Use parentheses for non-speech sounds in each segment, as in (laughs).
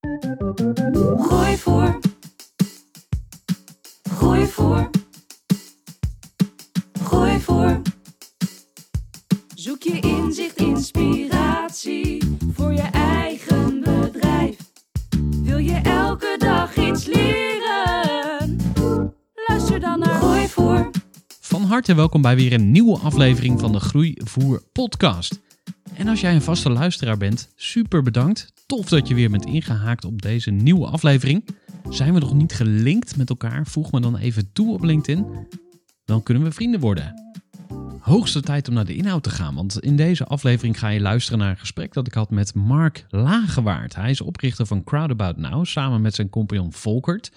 Gooi voor. Gooi voor. Gooi voor. Zoek je inzicht, inspiratie voor je eigen bedrijf. Wil je elke dag iets leren? Luister dan naar Gooi voor. Van harte welkom bij weer een nieuwe aflevering van de Groeivoer podcast. En als jij een vaste luisteraar bent, super bedankt. Tof dat je weer bent ingehaakt op deze nieuwe aflevering. Zijn we nog niet gelinkt met elkaar? Voeg me dan even toe op LinkedIn. Dan kunnen we vrienden worden. Hoogste tijd om naar de inhoud te gaan, want in deze aflevering ga je luisteren naar een gesprek dat ik had met Mark Lagewaard. Hij is oprichter van Crowdabout Now samen met zijn compagnon Volkert.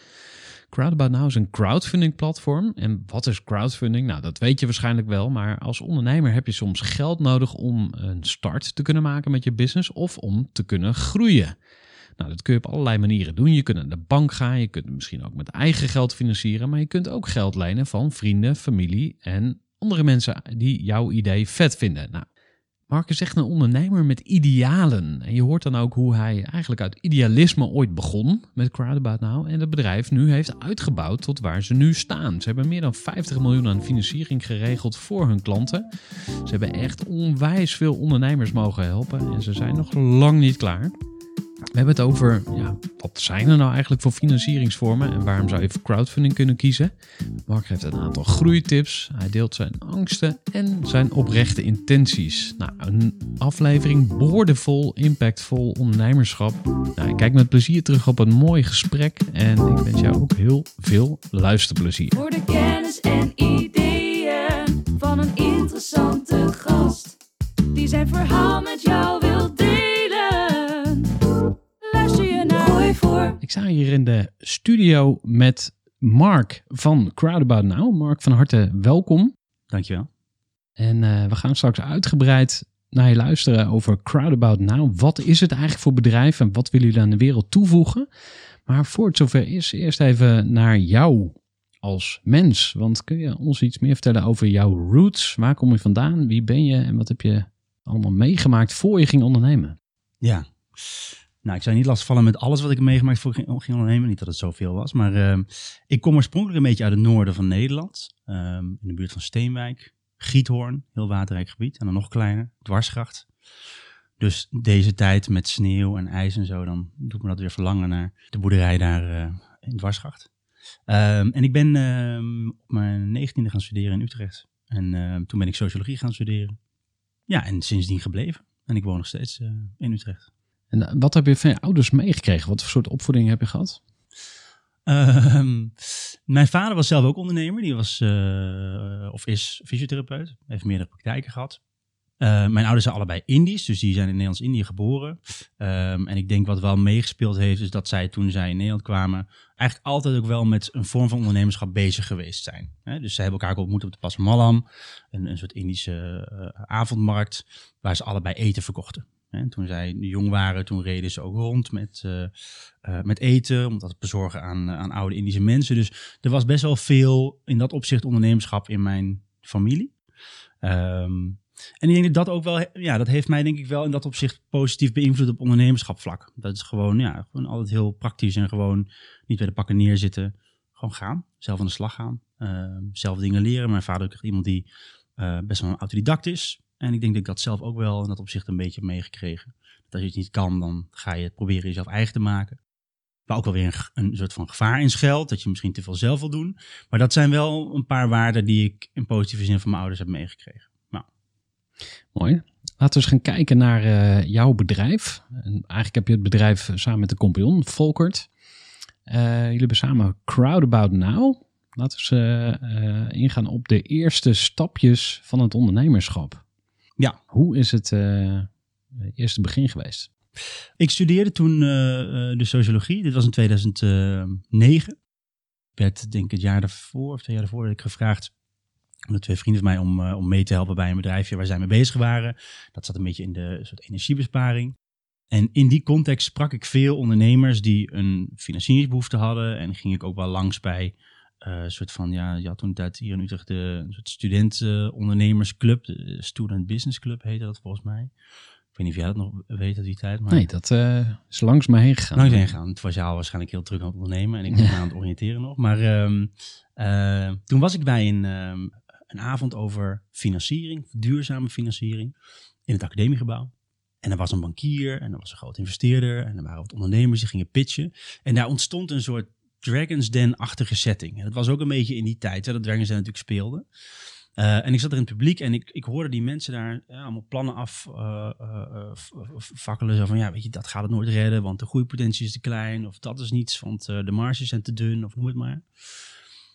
Crowdabout Now is een crowdfunding platform. En wat is crowdfunding? Nou, dat weet je waarschijnlijk wel. Maar als ondernemer heb je soms geld nodig om een start te kunnen maken met je business of om te kunnen groeien. Nou, dat kun je op allerlei manieren doen. Je kunt naar de bank gaan, je kunt misschien ook met eigen geld financieren, maar je kunt ook geld lenen van vrienden, familie en andere mensen die jouw idee vet vinden. Nou, Mark is echt een ondernemer met idealen. En je hoort dan ook hoe hij eigenlijk uit idealisme ooit begon met Crowdabout Now. En het bedrijf nu heeft uitgebouwd tot waar ze nu staan. Ze hebben meer dan 50 miljoen aan financiering geregeld voor hun klanten. Ze hebben echt onwijs veel ondernemers mogen helpen. En ze zijn nog lang niet klaar. We hebben het over, ja, wat zijn er nou eigenlijk voor financieringsvormen en waarom zou je voor crowdfunding kunnen kiezen? Mark geeft een aantal groeitips, hij deelt zijn angsten en zijn oprechte intenties. Nou, een aflevering boordevol, impactvol ondernemerschap. Nou, ik kijk met plezier terug op een mooi gesprek en ik wens jou ook heel veel luisterplezier. Voor de kennis en ideeën van een interessante gast. Die zijn verhaal met jou wil delen. Je voor. Ik sta hier in de studio met Mark van Crowdabout Now. Mark, van harte welkom. Dankjewel. En eh, we gaan straks uitgebreid naar je luisteren over Crowdabout Now. Wat is het eigenlijk voor bedrijf en wat willen jullie aan de wereld toevoegen? Maar voor het zover is, eerst even naar jou als mens. Want kun je ons iets meer vertellen over jouw roots? Waar kom je vandaan? Wie ben je? En wat heb je allemaal meegemaakt voor je ging ondernemen? Ja. Nou, ik zou niet lastigvallen met alles wat ik meegemaakt voor ging, ondernemen. Niet dat het zoveel was. Maar ehm, ik kom oorspronkelijk een beetje uit het noorden van Nederland. Ehm, in de buurt van Steenwijk. Giethoorn, heel waterrijk gebied. En dan nog kleiner, Dwarsgracht. Dus deze tijd met sneeuw en ijs en zo, dan doet me dat weer verlangen naar de boerderij daar eh, in Dwarsgracht. Ehm, en ik ben op mijn negentiende gaan studeren in Utrecht. En toen ben ik sociologie gaan studeren. Ja, en sindsdien gebleven. En ik woon nog steeds eh, in Utrecht. En eh, wat heb je van je ouders meegekregen? Wat voor soort opvoeding heb je gehad? Ehm, mijn vader was zelf ook ondernemer. Die was, eh, of is fysiotherapeut. Heeft meerdere praktijken gehad. Eh, mijn ouders zijn allebei Indisch, dus die zijn in Nederlands-Indië geboren. Ehm, en ik denk wat wel meegespeeld heeft, is dat zij toen zij in Nederland kwamen, eigenlijk altijd ook wel met een vorm van ondernemerschap bezig geweest zijn. Dus ze hebben elkaar ontmoet op de Pas Malam, een, een soort Indische avondmarkt, waar ze allebei eten verkochten. En toen zij jong waren, toen reden ze ook rond met, eh, eh, met eten, om dat te bezorgen aan, aan oude Indische mensen. Dus er was best wel veel in dat opzicht ondernemerschap in mijn familie. Ehm, en ik denk dat dat ook wel, ja, dat heeft mij denk ik wel in dat opzicht positief beïnvloed op ondernemerschap vlak. Dat is gewoon, ja, gewoon altijd heel praktisch en gewoon niet bij de pakken neerzitten. Gewoon gaan, zelf aan de slag gaan, Ehm, zelf dingen leren. Mijn vader is iemand die eh, best wel een autodidact is. En ik denk dat ik dat zelf ook wel in dat opzicht een beetje meegekregen. Dat als je het niet kan, dan ga je het proberen jezelf eigen te maken. waar ook wel weer een, een soort van gevaar in schuilt. Dat je misschien te veel zelf wil doen. Maar dat zijn wel een paar waarden die ik in positieve zin van mijn ouders heb meegekregen. Nou, Mooi. Laten we eens gaan kijken naar eh, jouw bedrijf. En eigenlijk heb je het bedrijf eh, samen met de compagnon, Volkert. Eh, jullie hebben samen Crowdabout Now. Laten we eens ingaan op de eerste stapjes van het ondernemerschap. Ja. Hoe is het eh, eerste begin geweest? ik studeerde toen eh, eh, de sociologie. Dit was in 2009. Ik werd denk ik het jaar daarvoor of twee jaar daarvoor werd ik gevraagd door twee vrienden van mij om, om mee te helpen bij een bedrijfje waar zij mee bezig waren. Dat zat een beetje in de soort energiebesparing. En in die context sprak ik veel ondernemers die een financieringsbehoefte hadden. En ging ik ook wel langs bij een soort van, ja, je had toen tijd hier in Utrecht de soort studentondernemersclub. De Student Business Club heette dat volgens mij. Ik weet niet of jij dat nog weet uit die tijd. Maar Nee, dat eh, is langs me heen gegaan. langs heen gaan. Het was jou waarschijnlijk heel druk aan het ondernemen en ik me aan het oriënteren nog. Maar ehm, eh, toen was ik bij een, ehm, een avond over financiering, duurzame financiering, in het academiegebouw. En er was een bankier en er was een groot investeerder en er waren wat ondernemers die gingen pitchen. En daar ontstond een soort Dragon's Den-achtige setting. Dat was ook een beetje in die tijd hè, dat Dragon's Den natuurlijk speelde. Eh, en ik zat er in het publiek en ik, ik hoorde die mensen daar ja, allemaal plannen af eh, eh, vakkelen. Zo van, ja, weet je, dat gaat het nooit redden, want de groeipotentie is te klein. Of dat is niets, want de marges zijn te dun, of noem het maar.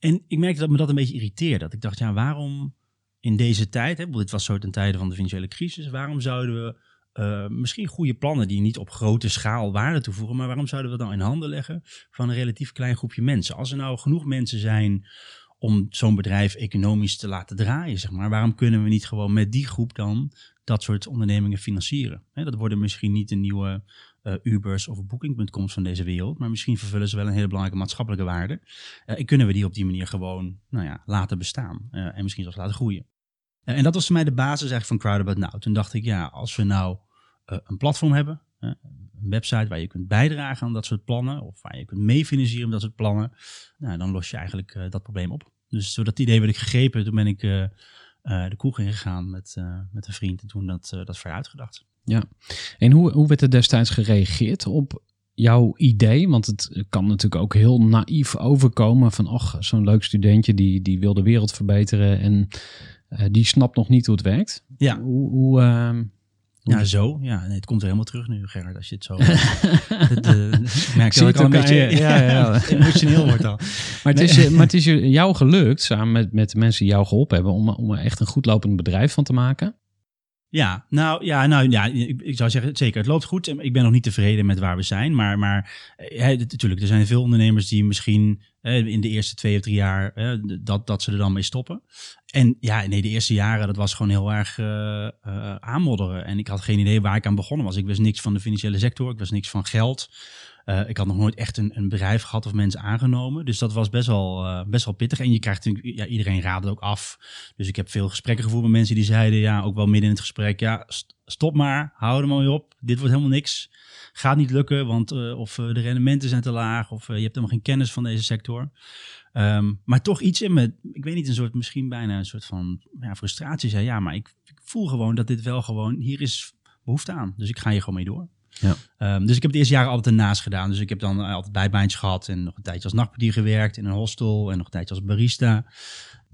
En ik merkte dat me dat een beetje irriteerde. Dat ik dacht, ja, waarom in deze tijd, hè, dit was zo ten tijde van de financiële crisis, waarom zouden we eh, misschien goede plannen die niet op grote schaal waarde toevoegen, maar waarom zouden we dat nou in handen leggen van een relatief klein groepje mensen? Als er nou genoeg mensen zijn om zo'n bedrijf economisch te laten draaien, zeg maar, waarom kunnen we niet gewoon met die groep dan dat soort ondernemingen financieren? Dat worden misschien niet de nieuwe eh, Ubers of Booking.coms van deze wereld, maar misschien vervullen ze wel een hele belangrijke maatschappelijke waarde. Eh, en kunnen we die op die manier gewoon nou ja, laten bestaan en misschien zelfs laten groeien. En dat was voor mij de basis eigenlijk van Crowdabout Now. Toen dacht ik, ja, als we nou een platform hebben, eh, een website waar je kunt bijdragen aan dat soort plannen, of waar je kunt meefinancieren met dat soort plannen, nou, dan los je eigenlijk eh, dat probleem op. Dus door dat idee werd ik gegrepen, toen ben ik eh, eh, de kroeg ingegaan met, eh, met een vriend en toen dat, eh, dat vrij uitgedacht. En hoe, hoe werd er destijds gereageerd op jouw idee? Want het kan natuurlijk ook heel naïef overkomen van, ach, zo'n leuk studentje die, die wil de wereld verbeteren en eh, die snapt nog niet hoe het werkt. Ja. Hoe, hoe, ehm, Ja, zo. Ja, nee, het komt weer helemaal terug nu, Gerard, als je het zo... (laughs) het, eh, ik merk dat het al een beetje je. Ja, ja, ja. (laughs) emotioneel wordt al. maar, het is, je- maar het is (laughs) je- jou gelukt, samen met, met de mensen die jou geholpen hebben, om, om er echt een goed lopend bedrijf van te maken. Ja, nou ja, nou, ja ik, zou zeggen, zeker. Het loopt goed. Ik ben nog niet tevreden met waar we zijn. Maar, maar eh, natuurlijk, er zijn veel ondernemers die misschien eh, in de eerste twee of drie jaar eh, dat, dat ze er dan mee stoppen. En ja, nee, de eerste jaren, dat was gewoon heel erg eh, eh, aanmodderen. En ik had geen idee waar ik aan begonnen was. Ik wist niks van de financiële sector. Ik wist niks van geld. Eh, ik had nog nooit echt een, een bedrijf gehad of mensen aangenomen. Dus dat was best wel, eh, best wel pittig. En je krijgt ja, iedereen raadt het ook af. Dus ik heb veel gesprekken gevoerd met mensen die zeiden, ja, ook wel midden in het gesprek, ja, st- stop maar, hou er maar op. Dit wordt helemaal niks. Gaat niet lukken, want eh, of de rendementen zijn te laag, of je hebt helemaal geen kennis van deze sector. Ehm, maar toch iets in me, ik weet niet, een soort, misschien bijna een soort van ja, frustratie zei, ja, maar ik, ik voel gewoon dat dit wel gewoon, hier is behoefte aan. Dus ik ga hier gewoon mee door. Ja. Ehm, dus ik heb de eerste jaren altijd ernaast gedaan. Dus ik heb dan eh, altijd bijbaantjes gehad en nog een tijdje als nachtportier gewerkt in een hostel en nog een tijdje als barista.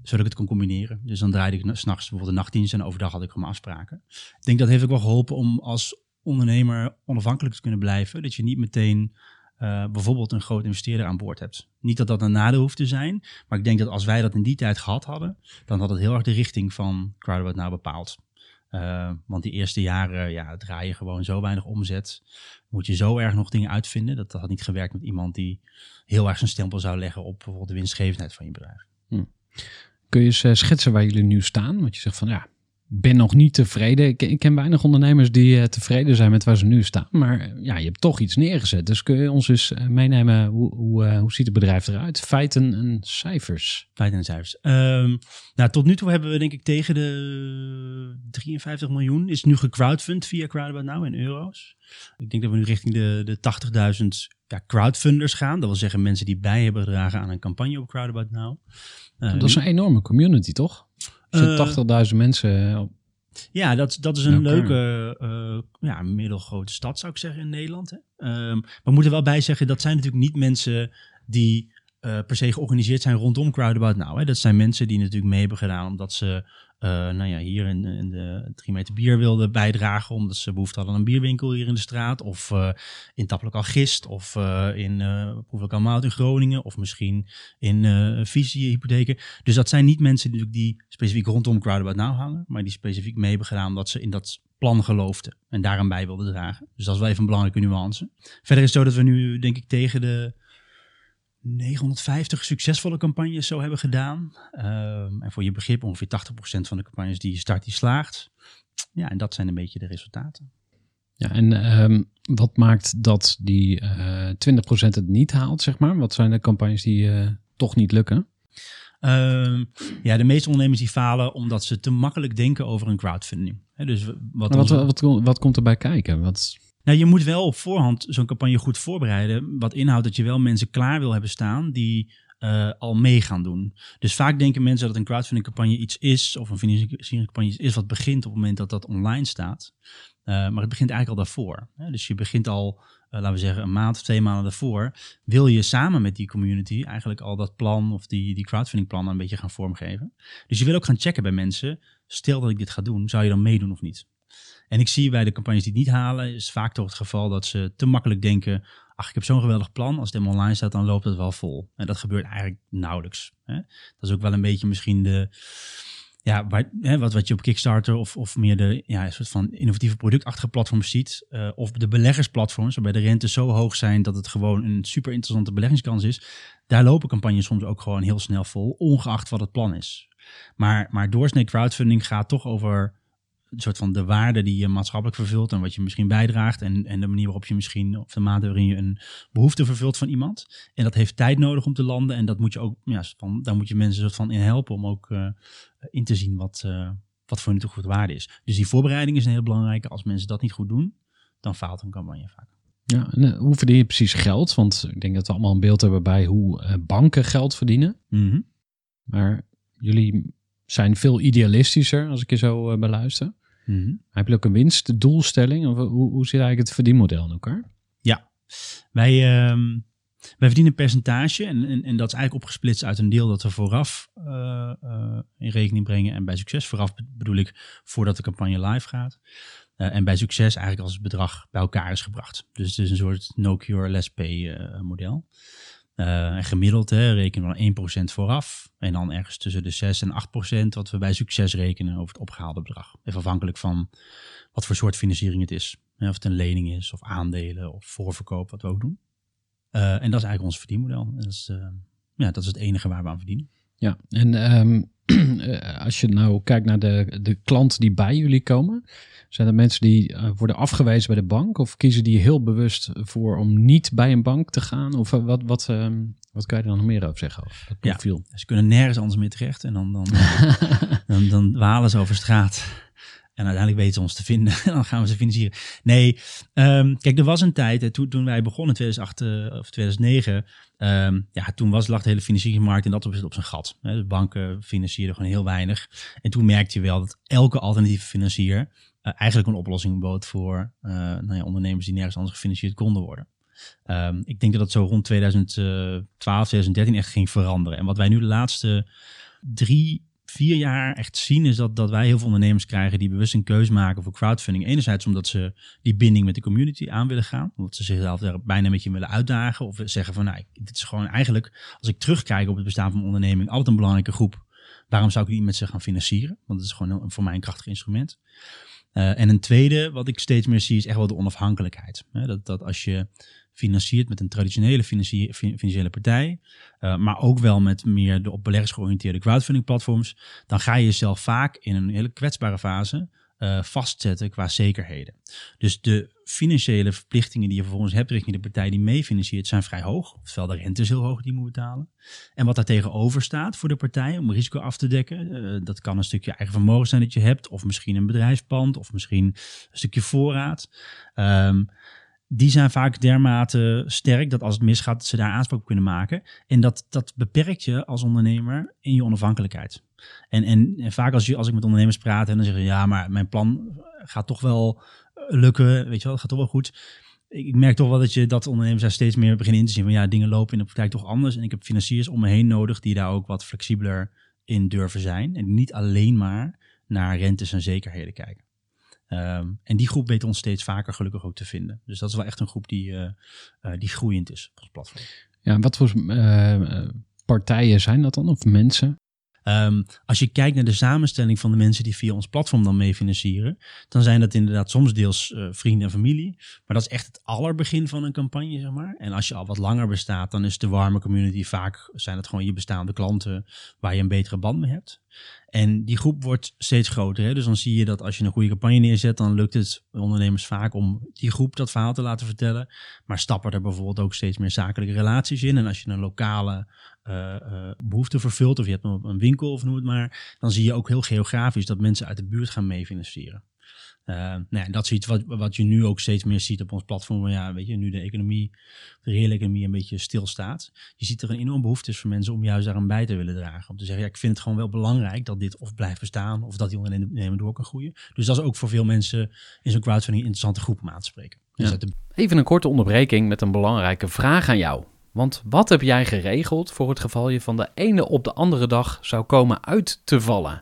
Zodat ik het kon combineren. Dus dan draaide ik na- s'nachts bijvoorbeeld de nachtdienst en overdag had ik gewoon afspraken. Ik denk dat heeft ook wel geholpen om als ondernemer onafhankelijk te kunnen blijven. Dat je niet meteen eh, bijvoorbeeld een groot investeerder aan boord hebt. Niet dat dat een nadeel hoeft te zijn. Maar ik denk dat als wij dat in die tijd gehad hadden, dan had het heel erg de richting van Crowdwood nou bepaald. Eh, want die eerste jaren ja, draai je gewoon zo weinig omzet. Moet je zo erg nog dingen uitvinden. Dat, dat had niet gewerkt met iemand die heel erg zijn stempel zou leggen op bijvoorbeeld de winstgevendheid van je bedrijf. Kun je eens eh, schetsen waar jullie nu staan? Want je zegt van, ja, ben nog niet tevreden. Ik, ik ken weinig ondernemers die eh, tevreden zijn met waar ze nu staan. Maar eh, ja, je hebt toch iets neergezet. Dus kun je ons eens eh, meenemen, hoe, hoe, hoe ziet het bedrijf eruit? Feiten en cijfers. Feiten en cijfers. Ehm, nou, tot nu toe hebben we denk ik tegen de 53 miljoen. Is nu gecrowdfund via Crowdabout Now in euro's. Ik denk dat we nu richting de, de 80.000 ja, crowdfunders gaan. Dat wil zeggen mensen die bij hebben gedragen aan een campagne op Crowdabout Now. Dat is een enorme community, toch? Er Eh, zitten 80.000 mensen. eh, op- Ja, dat, dat is een Oké. leuke eh, ja, middelgrote stad, zou ik zeggen, in Nederland. Hè. Ehm, maar we moeten wel bij zeggen, dat zijn natuurlijk niet mensen die per se georganiseerd zijn rondom Crowdabout Now. Hè. Dat zijn mensen die natuurlijk mee hebben gedaan omdat ze nou ja, hier in, in de 3 meter bier wilden bijdragen. Omdat ze behoefte hadden aan een bierwinkel hier in de straat. Of eh, in Tappelijk Gist. Of eh, in uh, Proefelijk Almout in Groningen. Of misschien in eh Visie hypotheken. Dus dat zijn niet mensen die, die specifiek rondom Crowdabout Now hangen. Maar die specifiek mee hebben gedaan omdat ze in dat plan geloofden. En daaraan bij wilden dragen. Dus dat is wel even een belangrijke nuance. Verder is het zo dat we nu denk ik tegen de 950 succesvolle campagnes zo hebben gedaan. Ehm, en voor je begrip ongeveer 80% van de campagnes die je start, die slaagt. Ja, en dat zijn een beetje de resultaten. Ja, en ehm, wat maakt dat die eh 20% het niet haalt, zeg maar? Wat zijn de campagnes die eh, toch niet lukken? Ehm, ja, de meeste ondernemers die falen omdat ze te makkelijk denken over een crowdfunding. Hè, dus wat, wat, onze- wat, wat, wat komt erbij kijken? Wat, Nou, je moet wel op voorhand zo'n campagne goed voorbereiden. Wat inhoudt dat je wel mensen klaar wil hebben staan die eh, al mee gaan doen. Dus vaak denken mensen dat een crowdfunding campagne iets is, of een financieringscampagne iets is wat begint op het moment dat dat online staat. Eh, maar het begint eigenlijk al daarvoor. Hè? Dus je begint al, eh, laten we zeggen, een maand of twee maanden daarvoor. Wil je samen met die community eigenlijk al dat plan of die, die crowdfunding plan een beetje gaan vormgeven. Dus je wil ook gaan checken bij mensen. Stel dat ik dit ga doen, zou je dan meedoen of niet? En ik zie bij de campagnes die het niet halen, is vaak toch het geval dat ze te makkelijk denken: ach, ik heb zo'n geweldig plan. Als het helemaal online staat, dan loopt het wel vol. En dat gebeurt eigenlijk nauwelijks. Hè? Dat is ook wel een beetje misschien de. Ja, hè, wat, wat je op Kickstarter of, of meer de ja, soort van innovatieve productachtige platforms ziet. eh, of de beleggersplatforms, waarbij de rentes zo hoog zijn dat het gewoon een super interessante beleggingskans is. Daar lopen campagnes soms ook gewoon heel snel vol, ongeacht wat het plan is. Maar, maar doorsnee crowdfunding gaat toch over een soort van de waarde die je maatschappelijk vervult en wat je misschien bijdraagt en, en de manier waarop je misschien, of de mate waarin je een behoefte vervult van iemand. En dat heeft tijd nodig om te landen en dat moet je ook, ja, van, daar moet je mensen soort van in helpen om ook eh, in te zien wat, eh, wat voor hun toegevoegde waarde is. Dus die voorbereiding is een heel belangrijke. Als mensen dat niet goed doen, dan faalt een campagne vaak. ja, en, eh, hoe verdien je precies geld? Want ik denk dat we allemaal een beeld hebben bij hoe banken geld verdienen. Mhm. Maar jullie zijn veel idealistischer als ik je zo eh, beluister. Mhm. Heb je ook een winstdoelstelling? Of hoe, hoe zit eigenlijk het verdienmodel in elkaar? Wij, ehm, wij verdienen een percentage en, en, en dat is eigenlijk opgesplitst uit een deel dat we vooraf eh, eh, in rekening brengen. En bij succes, vooraf be- bedoel ik voordat de campagne live gaat. Eh, en bij succes eigenlijk als het bedrag bij elkaar is gebracht. Dus het is een soort no-cure, less-pay eh, model. Eh, en gemiddeld hè, rekenen we dan 1% vooraf. En dan ergens tussen de 6 en 8% wat we bij succes rekenen over het opgehaalde bedrag. Even afhankelijk van wat voor soort financiering het is. Hè, Of het een lening is, of aandelen, of voorverkoop, wat we ook doen. Eh, en dat is eigenlijk ons verdienmodel. Dat is, eh, ja, dat is het enige waar we aan verdienen. Ja, en ehm, eh, (clears throat) als je nou kijkt naar de, de klanten die bij jullie komen, zijn er mensen die eh, worden afgewezen bij de bank of kiezen die heel bewust voor om niet bij een bank te gaan? Of eh, wat, wat, ehm, wat kan je er dan nog meer over zeggen? Over dat Ja. Ze kunnen nergens anders meer terecht. En dan, dan, (laughs) dan, dan walen ze over straat. En uiteindelijk weten ze ons te vinden. En (laughs) dan gaan we ze financieren. Nee, ehm, kijk, er was een tijd, hè, toen, toen wij begonnen in 2008 eh, of 2009. ehm, ja, toen was, lag de hele financieringsmarkt in dat opzicht op zijn gat. Hè. De banken financierden gewoon heel weinig. En toen merkte je wel dat elke alternatieve financier eh, eigenlijk een oplossing bood voor eh, nou ja, ondernemers die nergens anders gefinancierd konden worden. Ehm, ik denk dat dat zo rond 2012, 2013 echt ging veranderen. En wat wij nu de laatste drie, vier jaar echt zien, is dat, dat wij heel veel ondernemers krijgen die bewust een keuze maken voor crowdfunding. Enerzijds omdat ze die binding met de community aan willen gaan. Omdat ze zichzelf daar bijna met je willen uitdagen. Of zeggen van, nou, dit is gewoon eigenlijk, als ik terugkijk op het bestaan van mijn onderneming, altijd een belangrijke groep. Waarom zou ik niet met ze gaan financieren? Want het is gewoon een, voor mij een krachtig instrument. Uh, en een tweede, wat ik steeds meer zie, is echt wel de onafhankelijkheid. Dat, dat als je financiert met een traditionele financiële partij, uh, maar ook wel met meer de op beleggers georiënteerde crowdfunding platforms, dan ga je jezelf vaak in een hele kwetsbare fase uh, vastzetten qua zekerheden. Dus de financiële verplichtingen die je vervolgens hebt richting de partij die meefinanciert, zijn vrij hoog. Ofwel de rente is heel hoog die je moet betalen. En wat daar tegenover staat voor de partij om risico af te dekken, uh, dat kan een stukje eigen vermogen zijn dat je hebt, of misschien een bedrijfspand, of misschien een stukje voorraad. Um, die zijn vaak dermate sterk dat als het misgaat, ze daar aanspraak op kunnen maken. En dat, dat beperkt je als ondernemer in je onafhankelijkheid. En, en, en vaak als, je, als ik met ondernemers praat en dan zeggen ze, ja, maar mijn plan gaat toch wel lukken, weet je wel, het gaat toch wel goed. Ik merk toch wel dat je dat ondernemers daar steeds meer beginnen in te zien van ja, dingen lopen in de praktijk toch anders. En ik heb financiers om me heen nodig die daar ook wat flexibeler in durven zijn. En niet alleen maar naar rentes en zekerheden kijken. Ehm, en die groep weet ons steeds vaker gelukkig ook te vinden. Dus dat is wel echt een groep die, uh, die groeiend is op ons platform. Ja, wat voor uh, partijen zijn dat dan? Of mensen? Um, als je kijkt naar de samenstelling van de mensen die via ons platform dan mee financieren, dan zijn dat inderdaad soms deels uh, vrienden en familie. Maar dat is echt het allerbegin van een campagne, zeg maar. En als je al wat langer bestaat, dan is de warme community vaak zijn het gewoon je bestaande klanten waar je een betere band mee hebt. En die groep wordt steeds groter. Hè? Dus dan zie je dat als je een goede campagne neerzet, dan lukt het ondernemers vaak om die groep dat verhaal te laten vertellen. Maar stappen er bijvoorbeeld ook steeds meer zakelijke relaties in. En als je een lokale uh, uh, behoefte vervult, of je hebt een winkel of noem het maar, dan zie je ook heel geografisch dat mensen uit de buurt gaan meefinancieren. Uh, nou ja, dat is iets wat, wat je nu ook steeds meer ziet op ons platform. Ja, weet je, nu de economie, de reële economie een beetje stilstaat. Je ziet er een enorm behoefte is voor mensen om juist daaraan bij te willen dragen. Om te zeggen, ja, ik vind het gewoon wel belangrijk dat dit of blijft bestaan of dat die ondernemer door kan groeien. Dus dat is ook voor veel mensen in zo'n crowdfunding een interessante groep om aan te spreken. Dus ja. Even een korte onderbreking met een belangrijke vraag aan jou. Want wat heb jij geregeld voor het geval je van de ene op de andere dag zou komen uit te vallen?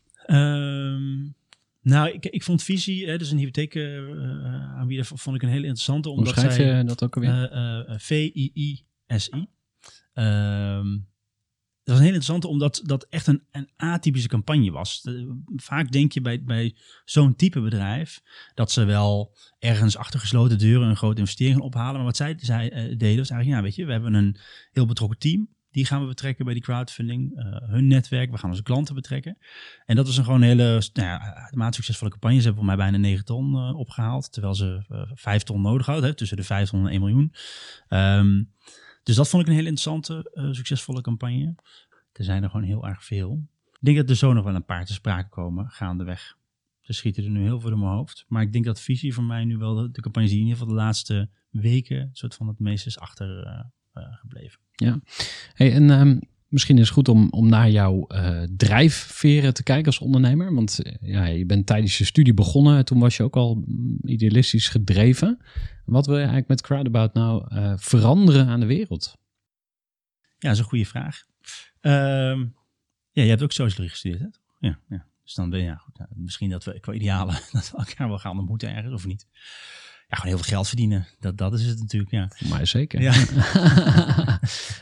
Um, nou, ik, ik vond Visie, hè, dus een hypotheek uh, vond ik een hele interessante. Omdat Hoe schrijf je dat ook alweer? Uh, V-I-I-S-I. Um, dat was een heel interessante, omdat dat echt een, een atypische campagne was. vaak denk je bij, bij zo'n type bedrijf dat ze wel ergens achter gesloten deuren een grote investering gaan ophalen. Maar wat zij, zij uh, deden was eigenlijk, ja, weet je, we hebben een heel betrokken team. Die gaan we betrekken bij die crowdfunding. Uh, hun netwerk, we gaan onze klanten betrekken. En dat was een gewoon hele nou ja, maat succesvolle campagne. Ze hebben voor mij bijna 9 ton uh, opgehaald. Terwijl ze uh, 5 ton nodig hadden. Tussen de 5 ton en 1 miljoen. Um, dus dat vond ik een hele interessante, succesvolle campagne. Er zijn er gewoon heel erg veel. Ik denk dat er zo nog wel een paar te sprake komen gaandeweg. Er schieten er nu heel veel in mijn hoofd. Maar ik denk dat visie voor mij nu wel de, campagne die in ieder geval de laatste weken soort van het meest is achtergebleven. Uh, ja, hey, en um, misschien is het goed om, om naar jouw uh, drijfveren te kijken als ondernemer. Want ja, je bent tijdens je studie begonnen. Toen was je ook al idealistisch gedreven. Wat wil je eigenlijk met Crowdabout nou veranderen aan de wereld? Ja, dat is een goede vraag. Um, ja, je hebt ook sociologie gestudeerd, hè? Ja, ja. Dus dan ben je, ja, goed, nou, misschien dat we qua idealen (laughs) dat we elkaar wel gaan ontmoeten ergens, of niet. Ja, gewoon heel veel geld verdienen. Dat, dat is het natuurlijk, ja. Voor mij zeker. Ja. (laughs)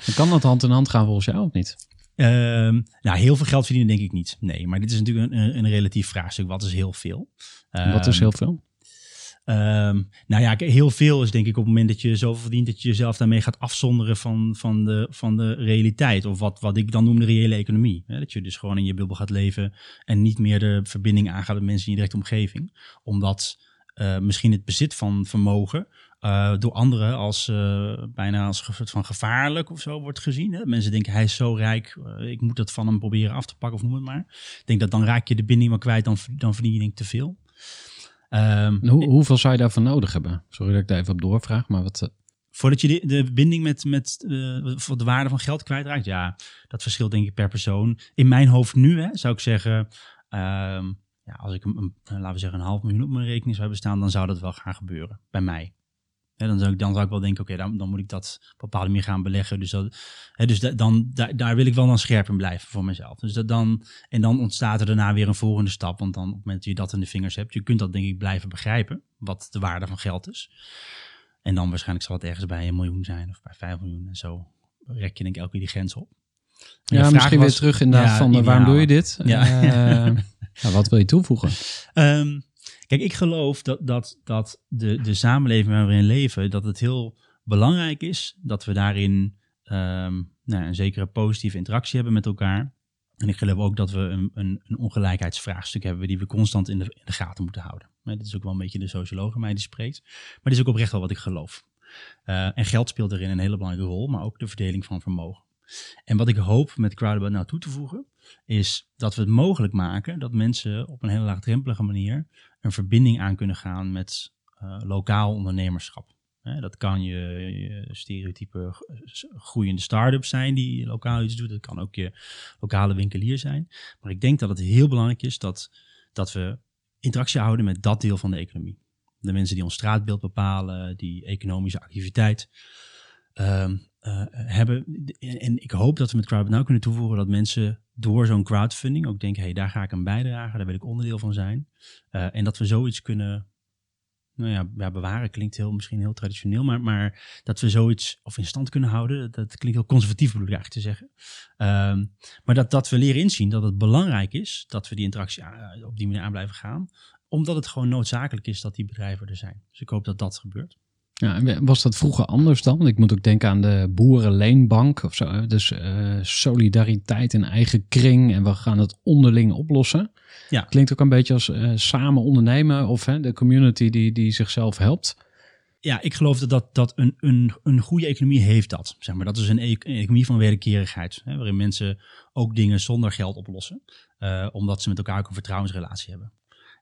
dan kan dat hand in hand gaan volgens jou of niet? Um, nou, heel veel geld verdienen denk ik niet. Nee, maar dit is natuurlijk een, een relatief vraagstuk. Wat is heel veel? Wat is heel veel? Um, nou ja, heel veel is denk ik op het moment dat je zoveel verdient dat je jezelf daarmee gaat afzonderen van, van, de, van de realiteit. Of wat, wat ik dan noem de reële economie. Hè? Dat je dus gewoon in je bubbel gaat leven en niet meer de verbinding aangaat met mensen in je directe omgeving. Omdat misschien het bezit van vermogen uh, door anderen als uh, bijna als soort van gevaarlijk of zo wordt gezien. Hè? Mensen denken hij is zo rijk, ik moet dat van hem proberen af te pakken of noem het maar. Ik denk dat dan raak je de binding maar kwijt, dan, dan verdien je denk ik te veel. Um, Hoe, hoeveel zou je daarvan nodig hebben? Sorry dat ik daar even op doorvraag, maar wat... Voordat je de, de binding met, met uh, de waarde van geld kwijtraakt, ja, dat verschilt denk ik per persoon. In mijn hoofd nu hè, zou ik zeggen, um, ja, als ik een, een, laten we zeggen een half miljoen op mijn rekening zou hebben staan, dan zou dat wel gaan gebeuren, bij mij. Hè, dan, zou ik, dan zou ik wel denken, oké, dan, dan moet ik dat op een bepaalde manier gaan beleggen. Dus, dat, dus da- dan, daar, daar wil ik wel dan scherp in blijven voor mezelf. Dus dat dan, en dan ontstaat er daarna weer een volgende stap. Want dan op het moment dat je dat in de vingers hebt, je kunt dat denk ik blijven begrijpen, wat de waarde van geld is. En dan waarschijnlijk zal het ergens bij een miljoen zijn of bij vijf miljoen. En zo rek je denk ik elke keer die grens op. En Ja, misschien was- weer terug inderdaad Ja, van eh, waarom doe je dit? Ja. Eh, (laughs) ja, wat wil je toevoegen? Ehm, kijk, ik geloof dat, dat, dat de, de samenleving waar we in leven, dat het heel belangrijk is dat we daarin ehm, nou, een zekere positieve interactie hebben met elkaar. En ik geloof ook dat we een, een, een ongelijkheidsvraagstuk hebben die we constant in de, in de gaten moeten houden. Maar dit is ook wel een beetje de socioloog in mij die spreekt. Maar dit is ook oprecht wel wat ik geloof. Eh, en geld speelt erin een hele belangrijke rol, maar ook de verdeling van vermogen. En wat ik hoop met Crowdabout nou toe te voegen, is dat we het mogelijk maken dat mensen op een hele laagdrempelige manier een verbinding aan kunnen gaan met eh, lokaal ondernemerschap. Dat kan je, stereotype groeiende start-up zijn die lokaal iets doet. Dat kan ook je lokale winkelier zijn. Maar ik denk dat het heel belangrijk is dat, dat we interactie houden met dat deel van de economie. De mensen die ons straatbeeld bepalen, die economische activiteit ehm, eh, hebben. En, ik hoop dat we met Crowdfunding nou kunnen toevoegen dat mensen door zo'n crowdfunding ook denken, hey, daar ga ik aan bijdragen, daar wil ik onderdeel van zijn. Eh, en dat we zoiets kunnen nou ja, ja, bewaren klinkt heel, misschien heel traditioneel, maar, maar dat we zoiets of in stand kunnen houden, dat, klinkt heel conservatief bedoel ik eigenlijk te zeggen. Ehm, maar dat, dat we leren inzien dat het belangrijk is dat we die interactie aan- op die manier aan blijven gaan, omdat het gewoon noodzakelijk is dat die bedrijven er zijn. Dus ik hoop dat dat gebeurt. Ja, was dat vroeger anders dan? Want ik moet ook denken aan de Boerenleenbank of zo. Dus eh, solidariteit in eigen kring en we gaan het onderling oplossen. Ja. Klinkt ook een beetje als eh, samen ondernemen of hè, de community die, die zichzelf helpt. Ja, ik geloof dat, dat, dat een, een, een goede economie heeft dat. Zeg maar. Dat is een, e- een economie van wederkerigheid. Hè, waarin mensen ook dingen zonder geld oplossen. eh, omdat ze met elkaar ook een vertrouwensrelatie hebben.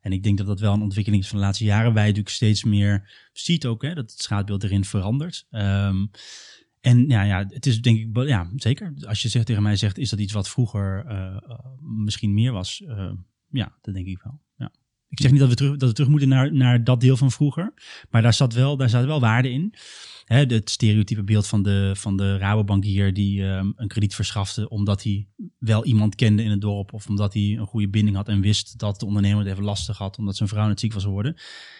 En ik denk dat dat wel een ontwikkeling is van de laatste jaren. Wij natuurlijk steeds meer ziet ook hè, dat het straatbeeld erin verandert. Ehm, en ja, ja, het is denk ik, ja, zeker. Als je zegt, tegen mij zegt, is dat iets wat vroeger eh, eh, misschien meer was? Eh, ja, dat denk ik wel. Ik zeg niet dat we terug, dat we terug moeten naar, naar dat deel van vroeger. Maar daar zat wel, daar zat wel waarde in. Het stereotype beeld van de, van de Rabobankier die ehm, een krediet verschafte omdat hij wel iemand kende in het dorp. Of omdat hij een goede binding had en wist dat de ondernemer het even lastig had omdat zijn vrouw net ziek was geworden.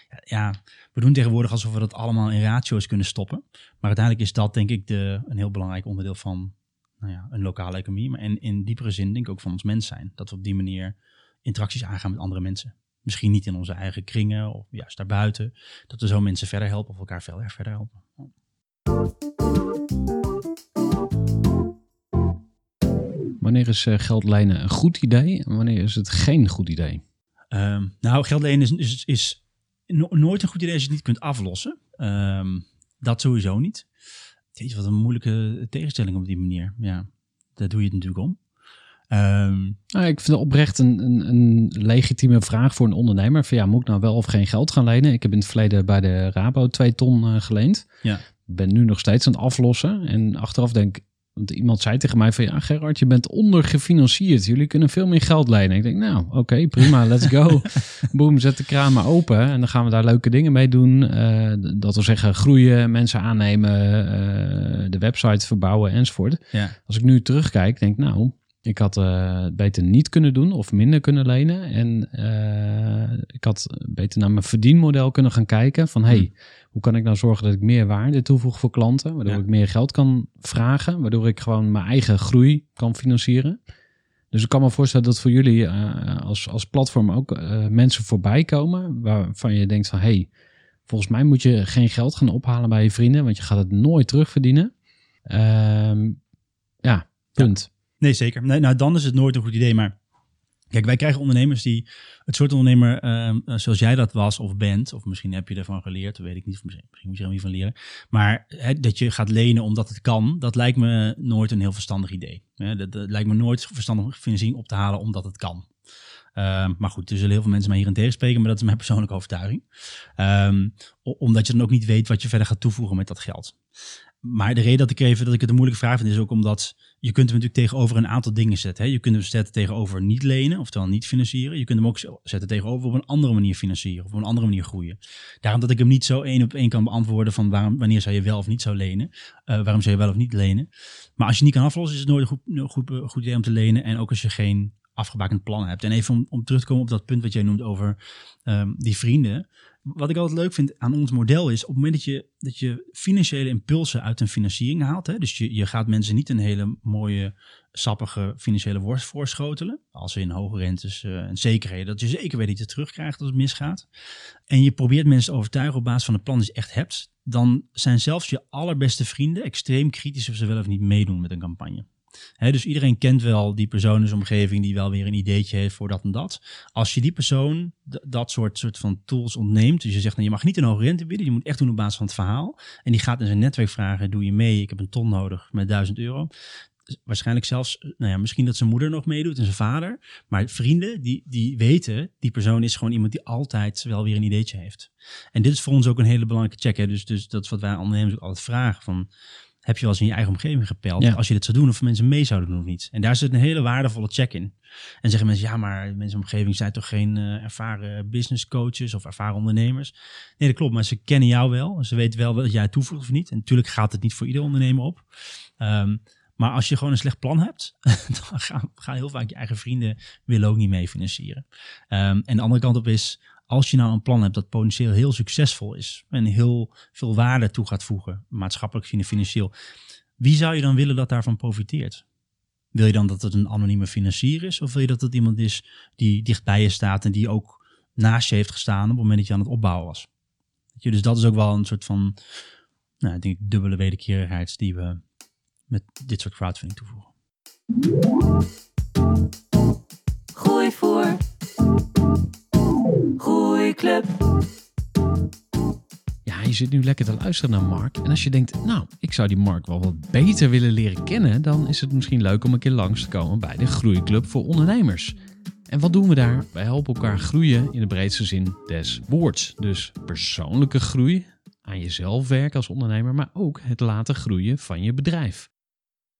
Ja, ja, we doen tegenwoordig alsof we dat allemaal in ratio's kunnen stoppen. Maar uiteindelijk is dat denk ik de, een heel belangrijk onderdeel van nou ja, een lokale economie. Maar en in diepere zin denk ik ook van ons mens zijn. Dat we op die manier interacties aangaan met andere mensen. Misschien niet in onze eigen kringen of juist daarbuiten. Dat we zo mensen verder helpen of elkaar verder, verder helpen. Wanneer is eh, geld lenen een goed idee en wanneer is het geen goed idee? Ehm, nou, geld lenen is, is, is no- nooit een goed idee als je het niet kunt aflossen. Ehm, dat sowieso niet. Jeetje, wat een moeilijke tegenstelling op die manier. Ja, daar doe je het natuurlijk om. Nou, ik vind het oprecht een, een, een legitieme vraag voor een ondernemer. Van ja, moet ik nou wel of geen geld gaan lenen? Ik heb in het verleden bij de Rabo twee ton eh, geleend. Ja. Ben nu nog steeds aan het aflossen. En achteraf denk ik, want iemand zei tegen mij van ja, Gerard, je bent ondergefinancierd. Jullie kunnen veel meer geld lenen. Ik denk, nou, oké, prima, let's go. (laughs) Boom, zet de kraan maar open. En dan gaan we daar leuke dingen mee doen. Eh, dat wil zeggen, groeien, mensen aannemen, eh, de website verbouwen enzovoort. ja. Als ik nu terugkijk, denk ik, nou, ik had het beter niet kunnen doen of minder kunnen lenen. En eh, ik had beter naar mijn verdienmodel kunnen gaan kijken. Van, hey, Hmm. hoe kan ik nou zorgen dat ik meer waarde toevoeg voor klanten? Waardoor Ja. ik meer geld kan vragen. Waardoor ik gewoon mijn eigen groei kan financieren. Dus ik kan me voorstellen dat voor jullie eh, als, als platform ook mensen voorbij komen. Waarvan je denkt van, hey, volgens mij moet je geen geld gaan ophalen bij je vrienden. Want je gaat het nooit terugverdienen. Ehm ja, punt. Nee, zeker. Nee, nou, dan is het nooit een goed idee. Maar kijk, wij krijgen ondernemers die het soort ondernemer ehm, eh, zoals jij dat was of bent, of misschien heb je ervan geleerd, dat weet ik niet. Misschien, misschien moet je er niet van leren. Maar dat je gaat lenen omdat het kan, dat lijkt me nooit een heel verstandig idee. Hè, dat, lijkt me nooit verstandig financiering op te halen omdat het kan. Ehm, maar goed, er zullen heel veel mensen mij hierin tegenspreken, maar dat is mijn (laughs) persoonlijke overtuiging. Ehm, omdat je dan ook niet weet wat je verder gaat toevoegen met dat geld. Maar de reden dat ik even dat ik het een moeilijke vraag vind is ook omdat je kunt hem natuurlijk tegenover een aantal dingen zetten. Hè? Je kunt hem zetten tegenover niet lenen, oftewel niet financieren. Je kunt hem ook zetten tegenover op een andere manier financieren of op een andere manier groeien. Daarom dat ik hem niet zo één op één kan beantwoorden van waarom, wanneer zou je wel of niet zou lenen. Uh, waarom zou je wel of niet lenen. Maar als je niet kan aflossen is het nooit een goed, goed, goed idee om te lenen. En ook als je geen afgebakend plan hebt. En even om, terug te komen op dat punt wat jij noemt over um, die vrienden wat ik altijd leuk vind aan ons model is op het moment dat je, dat je financiële impulsen uit een financiering haalt. Hè, dus je, je gaat mensen niet een hele mooie, sappige financiële worst voorschotelen. Als in hoge rentes uh, en zekerheden, dat je zeker weet dat je terugkrijgt als het misgaat. En je probeert mensen te overtuigen op basis van het plan dat je echt hebt. Dan zijn zelfs je allerbeste vrienden extreem kritisch of ze wel of niet meedoen met een campagne dus iedereen kent wel die persoon in zijn omgeving die wel weer een ideetje heeft voor dat en dat. Als je die persoon dat soort, soort van tools ontneemt, dus je zegt, nou, je mag niet een hoge rente bieden, je moet echt doen op basis van het verhaal. En die gaat in zijn netwerk vragen, doe je mee, ik heb een ton nodig met 1000 euro. Waarschijnlijk zelfs, nou ja, misschien dat zijn moeder nog meedoet en zijn vader. Maar vrienden die, die weten, die persoon is gewoon iemand die altijd wel weer een ideetje heeft. En dit is voor ons ook een hele belangrijke check. Hè? Dus, dus dat is wat wij ondernemers ook altijd vragen. Van, heb je wel eens in je eigen omgeving gepeld. Als je dit zou doen, of mensen mee zouden doen of niet. En daar zit een hele waardevolle check in. En zeggen mensen, ja, maar mensen omgeving zijn toch geen uh, ervaren business coaches of ervaren ondernemers. Nee, dat klopt, maar ze kennen jou wel. Ze weten wel dat jij toevoegt of niet. En natuurlijk gaat het niet voor ieder ondernemer op. Um, maar als je gewoon een slecht plan hebt, (laughs) dan gaan, gaan, heel vaak je eigen vrienden willen ook niet mee financieren. Um, en de andere kant op is, als je nou een plan hebt dat potentieel heel succesvol is en heel veel waarde toe gaat voegen, maatschappelijk en financieel, wie zou je dan willen dat daarvan profiteert? Wil je dan dat het een anonieme financier is? Of wil je dat het iemand is die dichtbij je staat en die ook naast je heeft gestaan op het moment dat je aan het opbouwen was? Dus dat is ook wel een soort van, nou, ik denk, dubbele wederkerigheid die we met dit soort crowdfunding toevoegen. Gooi voor. Groeiclub. Ja, je zit nu lekker te luisteren naar Mark. En als je denkt, nou, ik zou die Mark wel wat beter willen leren kennen, dan is het misschien leuk om een keer langs te komen bij de Groeiclub voor ondernemers. En wat doen we daar? Wij helpen elkaar groeien in de breedste zin des woords. Dus persoonlijke groei, aan jezelf werken als ondernemer, maar ook het laten groeien van je bedrijf.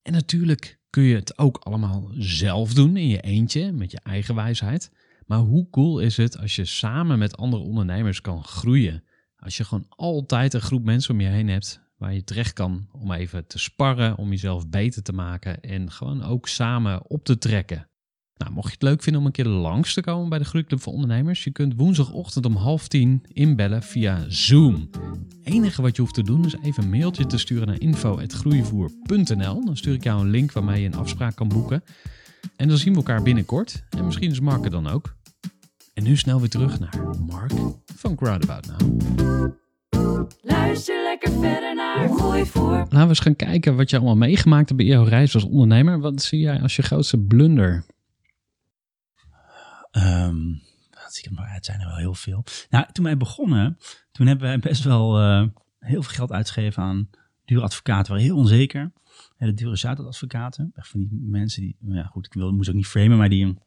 En natuurlijk kun je het ook allemaal zelf doen in je eentje, met je eigen wijsheid. Maar hoe cool is het als je samen met andere ondernemers kan groeien? Als je gewoon altijd een groep mensen om je heen hebt waar je terecht kan om even te sparren, om jezelf beter te maken en gewoon ook samen op te trekken. Nou, mocht je het leuk vinden om een keer langs te komen bij de Groeiclub voor Ondernemers, je kunt woensdagochtend om half tien inbellen via Zoom. Het enige wat je hoeft te doen is even een mailtje te sturen naar info.groeivoer.nl. Dan stuur ik jou een link waarmee je een afspraak kan boeken. En dan zien we elkaar binnenkort. En misschien is Mark dan ook. En nu snel weer terug naar Mark van Crowdabout Now. Luister lekker verder naar Gooi voor. Laten we eens gaan kijken wat je allemaal meegemaakt hebt bij jouw reis als ondernemer. Wat zie jij als je grootste blunder? Um, het zijn er wel heel veel. Nou, toen wij begonnen, toen hebben wij best wel uh, heel veel geld uitgegeven aan dure advocaten. waren heel onzeker. de dure Zuidadvocaten. Echt van die mensen die, ja goed, ik wil, moest ook niet framen, maar die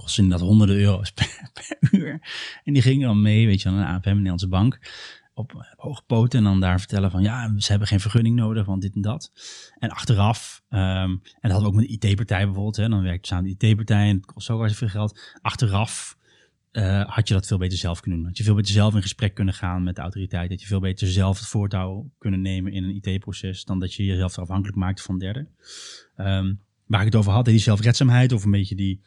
kostte inderdaad honderden euro's (laughs) per, uur. En die gingen dan mee, weet je, aan een APM, Nederlandse bank, op, hoge poten en dan daar vertellen van ja, ze hebben geen vergunning nodig, want dit en dat. En achteraf, um, en dat hadden we ook met de IT-partij bijvoorbeeld, hè, dan werkte samen de IT-partij en het kost zo veel geld. Achteraf uh, had je dat veel beter zelf kunnen doen. Had je veel beter zelf in gesprek kunnen gaan met de autoriteit. Dat je veel beter zelf het voortouw kunnen nemen in een IT-proces dan dat je jezelf afhankelijk maakt van derden. Um, waar ik het over had, die zelfredzaamheid of een beetje die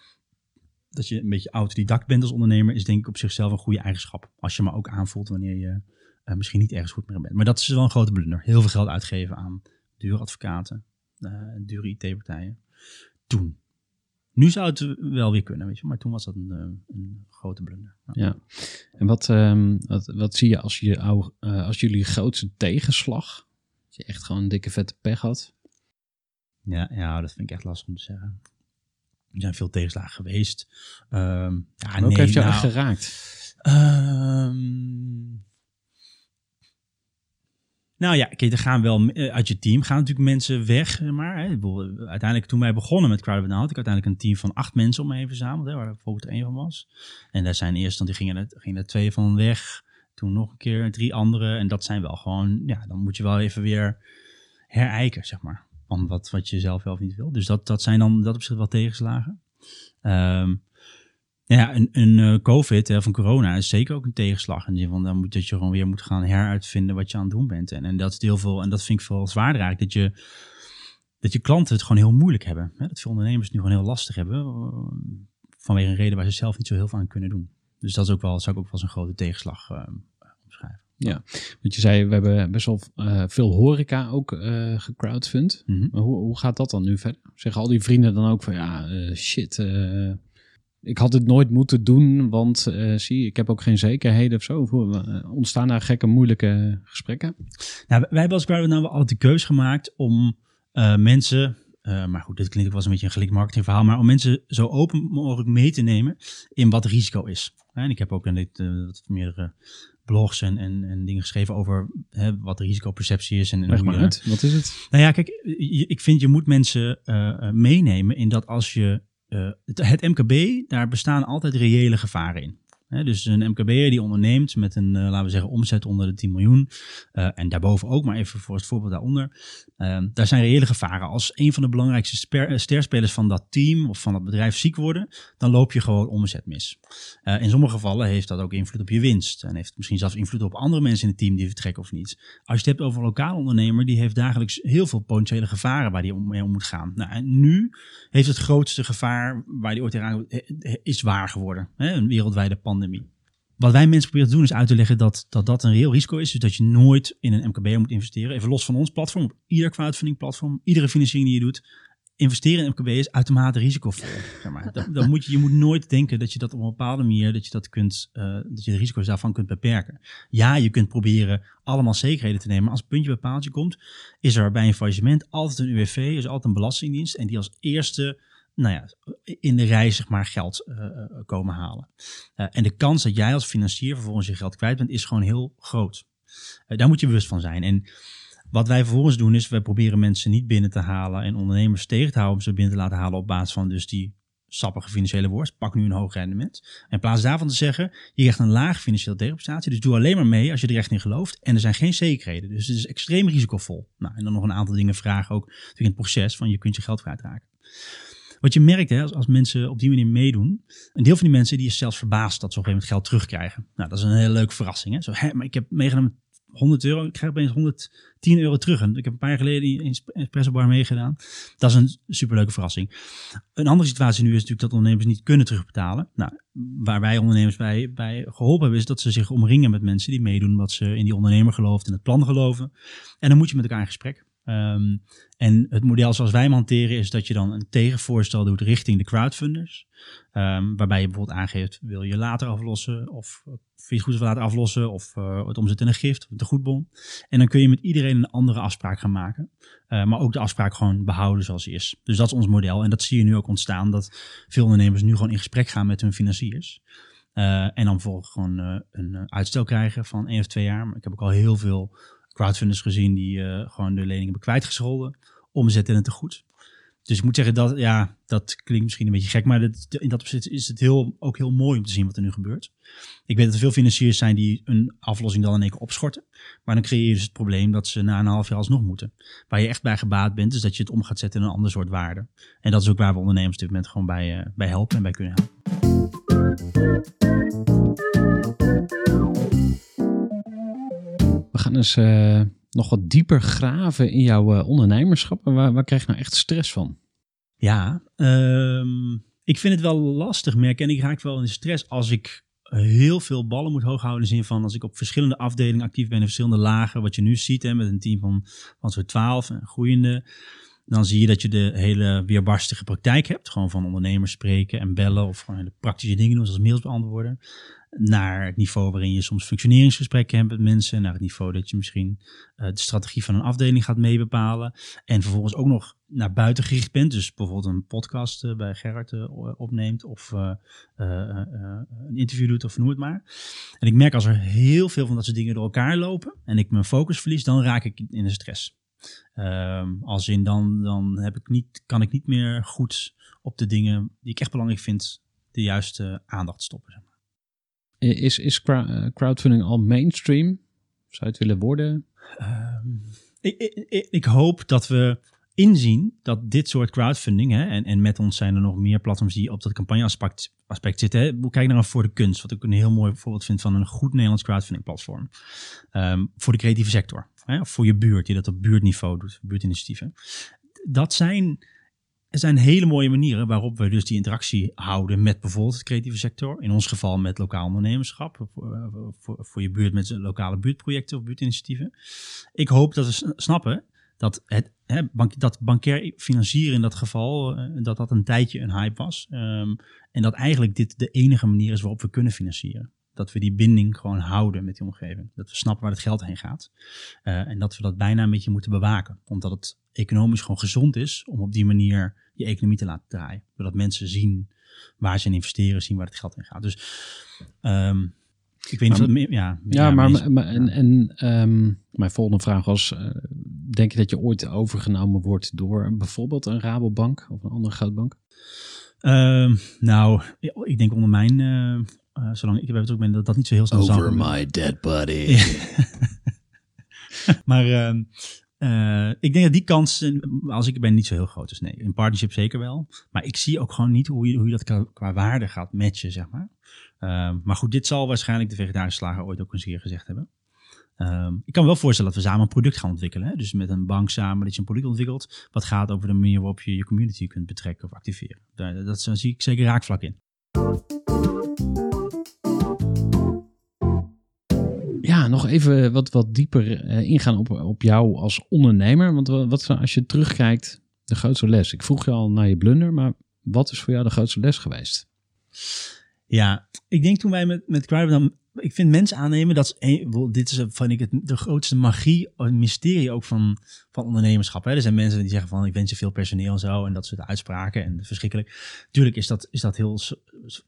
dat je een beetje autodidact bent als ondernemer, is denk ik op zichzelf een goede eigenschap. Als je maar ook aanvoelt wanneer je uh, misschien niet ergens goed meer bent. Maar dat is wel een grote blunder. Heel veel geld uitgeven aan dure advocaten, uh, dure IT-partijen. Toen. Nu zou het wel weer kunnen, weet je, maar toen was dat een, uh, een grote blunder. Ja. En wat, um, wat, wat, zie je als, je, als jullie grootste tegenslag? Als je echt gewoon een dikke vette pech had? Ja, ja, dat vind ik echt lastig om te zeggen. Er zijn veel tegenslagen geweest. Um, ja, nee, heeft jou nou, geraakt? Um, nou ja, kijk, er gaan wel eh, uit je team gaan natuurlijk mensen weg, maar. Hè. Uiteindelijk, toen wij begonnen met Crowdfunding, had ik uiteindelijk een team van acht mensen om me heen verzameld, hè, waar ik bijvoorbeeld één van was. En daar zijn eerst, want die gingen er, gingen er twee van weg. Toen nog een keer drie andere. En dat zijn wel gewoon, ja, dan moet je wel even weer herijken, zeg maar. Van wat, wat je zelf wel of niet wil. Dus dat, dat zijn dan dat op zich wel tegenslagen. Ehm, ja, een, een eh, COVID hè, van corona is zeker ook een tegenslag. In die van dan moet dat je gewoon weer moet gaan heruitvinden wat je aan het doen bent. En, en dat is heel veel, en dat vind ik veel zwaarder eigenlijk, dat je, dat je klanten het gewoon heel moeilijk hebben. Hè? Dat veel ondernemers het nu gewoon heel lastig hebben. eh, Vanwege een reden waar ze zelf niet zo heel veel aan kunnen doen. Dus dat is ook wel, zou ik ook wel als een grote tegenslag eh, omschrijven. Want je zei, we hebben best wel eh, veel horeca ook eh gecrowdfund. Mhm. Hoe, hoe gaat dat dan nu verder? Zeggen al die vrienden dan ook van, ja, eh, shit, ik had het nooit moeten doen, want zie, ik heb ook geen zekerheden of zo. Of ontstaan daar gekke, moeilijke gesprekken? Nou, wij hebben als Crowd nou altijd de keus gemaakt om mensen, maar goed, dit klinkt ook wel eens een beetje een gelijk marketingverhaal, maar om mensen zo open mogelijk mee te nemen in wat risico is. En ik heb ook in dit, meerdere blogs en, en, en dingen geschreven over hè, wat de risicoperceptie is. En, en Leg maar je- uit, wat is het? Nou ja, kijk, je- ik vind je moet mensen eh, eh, meenemen in dat als je eh, het, het MKB, daar bestaan altijd reële gevaren in. Dus een MKB'er die onderneemt met een, eh, laten we zeggen, omzet onder de 10 miljoen. eh, en daarboven ook, maar even voor het voorbeeld daaronder. eh, daar zijn reële gevaren. Als een van de belangrijkste eh, sterspelers van dat team of van dat bedrijf ziek worden, dan loop je gewoon omzet mis. In sommige gevallen heeft dat ook invloed op je winst. En heeft misschien zelfs invloed op andere mensen in het team die vertrekken of niet. Als je het hebt over een lokale ondernemer, die heeft dagelijks heel veel potentiële gevaren waar die om, mee om moet gaan. Nou, en nu heeft het grootste gevaar waar die ooit eh, is waar geworden. Een wereldwijde pandemie. Wat wij mensen proberen te doen is uit te leggen dat, dat dat een reëel risico is. Dus dat je nooit in een MKB moet investeren. Even los van ons platform, op ieder crowdfunding platform, iedere financiering die je doet. Investeren in MKB is uitermate risicovol. Zeg maar. dan, dan moet je, je moet nooit denken dat je dat op een bepaalde manier, dat je, dat kunt, eh, dat je de risico's daarvan kunt beperken. Ja, je kunt proberen allemaal zekerheden te nemen. Maar als het puntje bij paaltje komt, is er bij een faillissement altijd een UWV, is altijd een belastingdienst. En die als eerste nou ja, in de rij zeg maar geld eh, eh, komen halen. Eh, en de kans dat jij als financier vervolgens je geld kwijt bent, is gewoon heel groot. Daar moet je bewust van zijn. En wat wij vervolgens doen is, wij proberen mensen niet binnen te halen en ondernemers tegen te houden om ze binnen te laten halen op basis van dus die sappige financiële worst. Pak nu een hoog rendement. En in plaats daarvan te zeggen, je krijgt een laag financiële tegenprestatie, dus doe alleen maar mee als je er echt in gelooft. En er zijn geen zekerheden, dus het is extreem risicovol. Nou, en dan nog een aantal dingen vragen ook in het proces van je kunt je geld kwijtraken. Wat je merkt hè, als, als mensen op die manier meedoen, een deel van die mensen die is zelfs verbaasd dat ze op een gegeven moment geld terugkrijgen. Nou, dat is een hele leuke verrassing. Hè? Zo, hè, maar ik heb meegenomen 100 euro, ik krijg opeens 110 euro terug. En ik heb een paar jaar geleden in espresso bar meegedaan. Dat is een superleuke verrassing. Een andere situatie nu is natuurlijk dat ondernemers niet kunnen terugbetalen. Nou, waar wij ondernemers bij, bij geholpen hebben, is dat ze zich omringen met mensen die meedoen wat ze in die ondernemer geloven, in het plan geloven. En dan moet je met elkaar in gesprek. Ehm, en het model zoals wij hanteren is dat je dan een tegenvoorstel doet richting de crowdfunders. Ehm, waarbij je bijvoorbeeld aangeeft, wil je later aflossen of vind je het goed later aflossen of eh, het omzetten in een gift een goedbon. En dan kun je met iedereen een andere afspraak gaan maken. Eh, maar ook de afspraak gewoon behouden zoals die is. Dus dat is ons model. En dat zie je nu ook ontstaan, dat veel ondernemers nu gewoon in gesprek gaan met hun financiers. Eh, en dan vervolgens gewoon eh, een uitstel krijgen van één of twee jaar. Maar ik heb ook al heel veel crowdfunders gezien die eh, gewoon de lening hebben kwijtgescholden. Omzetten in het tegoed. Dus ik moet zeggen, dat, ja, dat klinkt misschien een beetje gek, maar in dat opzicht is het heel, ook heel mooi om te zien wat er nu gebeurt. Ik weet dat er veel financiers zijn die een aflossing dan in één keer opschorten. Maar dan creëer je dus het probleem dat ze na een half jaar alsnog moeten. Waar je echt bij gebaat bent, is dat je het om gaat zetten in een ander soort waarde. En dat is ook waar we ondernemers op dit moment gewoon bij, eh, bij helpen en bij kunnen helpen. Gaan eens eh, nog wat dieper graven in jouw eh, ondernemerschap. En waar, waar krijg je nou echt stress van? Ja, ehm, ik vind het wel lastig, merk en ik raak wel in stress als ik heel veel ballen moet hoog houden. In de zin van als ik op verschillende afdelingen actief ben in verschillende lagen. Wat je nu ziet hè, met een team van, van zo'n 12 en groeiende. Dan zie je dat je de hele weerbarstige praktijk hebt. Gewoon van ondernemers spreken en bellen of gewoon hele praktische dingen doen, zoals mails beantwoorden. Naar het niveau waarin je soms functioneringsgesprekken hebt met mensen. Naar het niveau dat je misschien uh, de strategie van een afdeling gaat meebepalen. En vervolgens ook nog naar buiten gericht bent. Dus bijvoorbeeld een podcast uh, bij Gerard uh, opneemt. Of een interview doet of noem het maar. En ik merk als er heel veel van dat soort dingen door elkaar lopen. En ik mijn focus verlies, dan raak ik in de stress. Um, als in dan, dan heb ik niet, kan ik niet meer goed op de dingen die ik echt belangrijk vind, de juiste aandacht stoppen. Is, is crowdfunding al mainstream? Zou het willen worden? Um, ik, ik, ik hoop dat we inzien dat dit soort crowdfunding, hè, en, en met ons zijn er nog meer platforms die op dat campagneaspect aspect zitten. Hè. Kijk naar voor de kunst, wat ik een heel mooi voorbeeld vind van een goed Nederlands crowdfunding platform. Ehm, voor de creatieve sector, hè, of voor je buurt, die dat op buurtniveau doet, buurtinitiatieven. Dat zijn, er zijn hele mooie manieren waarop we dus die interactie houden met bijvoorbeeld de creatieve sector. In ons geval met lokaal ondernemerschap, voor, voor, voor je buurt met lokale buurtprojecten of buurtinitiatieven. Ik hoop dat we snappen dat het hè, bank, dat bankair financieren in dat geval, uh, dat dat een tijdje een hype was. Um, en dat eigenlijk dit de enige manier is waarop we kunnen financieren. Dat we die binding gewoon houden met die omgeving. Dat we snappen waar het geld heen gaat. En dat we dat bijna een beetje moeten bewaken. Omdat het economisch gewoon gezond is om op die manier je economie te laten draaien. Zodat mensen zien waar ze in investeren, zien waar het geld heen gaat. Dus um, ik weet niet maar, meer. Ja, ja, ja maar, maar, en, en um, mijn volgende vraag was: uh, denk je dat je ooit overgenomen wordt door bijvoorbeeld een Rabobank of een andere grootbank? Uh, nou, ik denk onder mijn. Uh, uh, zolang ik erbij betrokken ben, dat dat niet zo heel snel Over zal my dead body. (laughs) maar uh, ik denk dat die kans, als ik er ben, niet zo heel groot is. Nee, in partnership zeker wel. Maar ik zie ook gewoon niet hoe je, hoe je dat qua, waarde gaat matchen, zeg maar. Uh, maar goed, dit zal waarschijnlijk de vegetarische slager ooit ook eens keer gezegd hebben. Uh, ik kan me wel voorstellen dat we samen een product gaan ontwikkelen. Hè? Dus met een bank samen dat je een product ontwikkelt. Wat gaat over de manier waarop je je community kunt betrekken of activeren. Daar, dat, daar zie ik zeker raakvlak in. Even wat, wat dieper uh, ingaan op, op jou als ondernemer. Want wat als je terugkijkt, de grootste les. Ik vroeg je al naar je blunder, maar wat is voor jou de grootste les geweest? Ja, ik denk toen wij met, met dan ik vind mensen aannemen, dat is dit is vind ik het, de grootste magie, een mysterie ook van, van ondernemerschap. Hè. Er zijn mensen die zeggen van ik wens je veel personeel en zo en dat soort uitspraken en verschrikkelijk. Tuurlijk is dat, is dat heel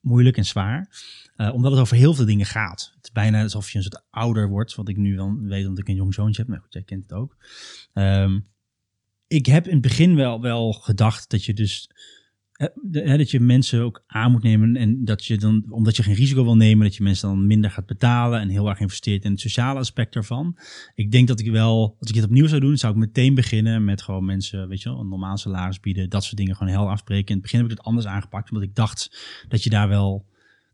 moeilijk en zwaar, uh, omdat het over heel veel dingen gaat. Het is bijna alsof je een soort ouder wordt, wat ik nu dan weet omdat ik een jong zoontje heb. Maar goed, jij kent het ook. Um, ik heb in het begin wel, wel gedacht dat je dus Dat je mensen ook aan moet nemen en dat je dan, omdat je geen risico wil nemen, dat je mensen dan minder gaat betalen en heel erg investeert in het sociale aspect ervan. Ik denk dat ik wel, als ik het opnieuw zou doen, zou ik meteen beginnen met gewoon mensen, weet je wel, een normaal salaris bieden, dat soort dingen gewoon heel afspreken. In het begin heb ik het anders aangepakt, omdat ik dacht dat je daar wel,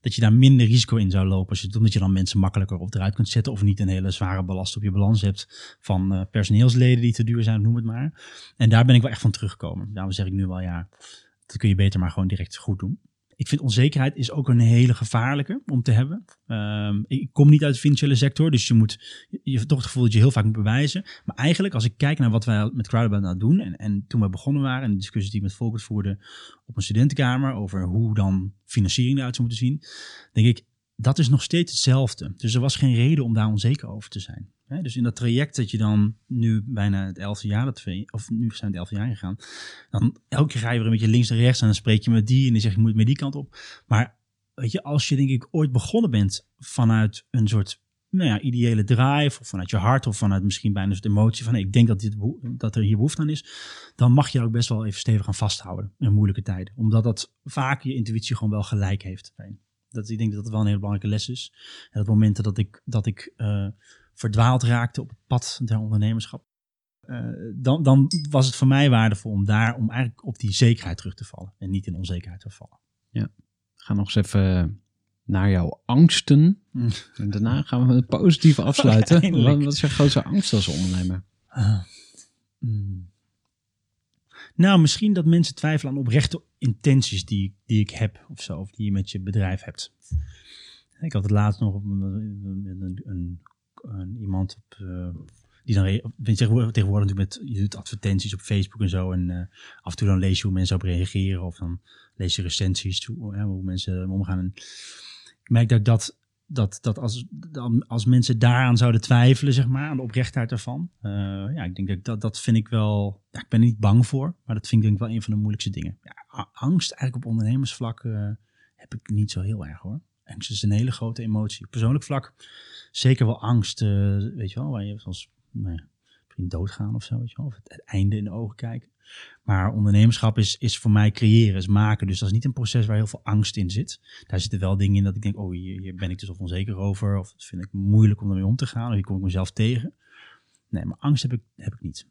dat je daar minder risico in zou lopen. Als je, omdat je dan mensen makkelijker op eruit kunt zetten of niet een hele zware belast op je balans hebt van uh, personeelsleden die te duur zijn, noem het maar. En daar ben ik wel echt van teruggekomen. Daarom zeg ik nu wel ja dat kun je beter maar gewoon direct goed doen. Ik vind onzekerheid is ook een hele gevaarlijke om te hebben. Um, ik kom niet uit de financiële sector, dus je moet je hebt toch het gevoel dat je heel vaak moet bewijzen. Maar eigenlijk, als ik kijk naar wat wij met Crowdabout nou doen, en, en toen we begonnen waren, en de discussie die ik met Volkert voerde op een studentenkamer over hoe dan financiering eruit zou moeten zien, denk ik, dat is nog steeds hetzelfde. Dus er was geen reden om daar onzeker over te zijn. Dus in dat traject dat je dan nu bijna het elfde jaar, dat of nu zijn het elfde jaar gegaan, dan elke keer ga je weer een beetje links en rechts en dan spreek je met die en dan zeg je, moet met die kant op. Maar weet je, als je denk ik ooit begonnen bent vanuit een soort nou ja, ideële drive of vanuit je hart of vanuit misschien bijna soort emotie van ik denk dat, dit, dat er hier behoefte aan is, dan mag je ook best wel even stevig gaan vasthouden in moeilijke tijden. Omdat dat vaak je intuïtie gewoon wel gelijk heeft. Dat, ik denk dat dat wel een hele belangrijke les is. En op momenten dat ik, dat ik uh, verdwaald raakte op het pad der ondernemerschap, uh, dan, dan was het voor mij waardevol om daar, om eigenlijk op die zekerheid terug te vallen en niet in onzekerheid te vallen. Ja, ga nog eens even naar jouw angsten. Mm. En daarna gaan we het positief afsluiten. (laughs) wat, wat, is je grootste angst als ondernemer? Uh, mm. Nou, misschien dat mensen twijfelen aan oprechte intenties die, die ik heb of zo, of die je met je bedrijf hebt. Ik had het laatst nog met een, een, een, iemand op, uh, die dan tegenwoordig, tegenwoordig met je doet advertenties op Facebook en zo en uh, af en toe dan lees je hoe mensen op reageren of dan lees je recensies toe, hoe mensen omgaan. En ik merk dat ik dat dat, dat als, als mensen daaraan zouden twijfelen, zeg maar, aan de oprechtheid ervan. Uh, ja, ik denk dat, dat dat vind ik wel. Ja, ik ben er niet bang voor, maar dat vind ik denk ik wel een van de moeilijkste dingen. Ja, angst eigenlijk op ondernemersvlak uh, heb ik niet zo heel erg hoor. Angst is een hele grote emotie. Persoonlijk vlak zeker wel angst, uh, weet je wel, waar je zoals nou ja, doodgaan of zo, weet je wel, of het, het einde in de ogen kijken. Maar ondernemerschap is, is voor mij creëren, is maken. Dus dat is niet een proces waar heel veel angst in zit. Daar zitten wel dingen in dat ik denk, oh, hier, hier ben ik dus of onzeker over. Of dat vind ik moeilijk om ermee om te gaan. Of hier kom ik mezelf tegen. Nee, maar angst heb ik, heb ik niet.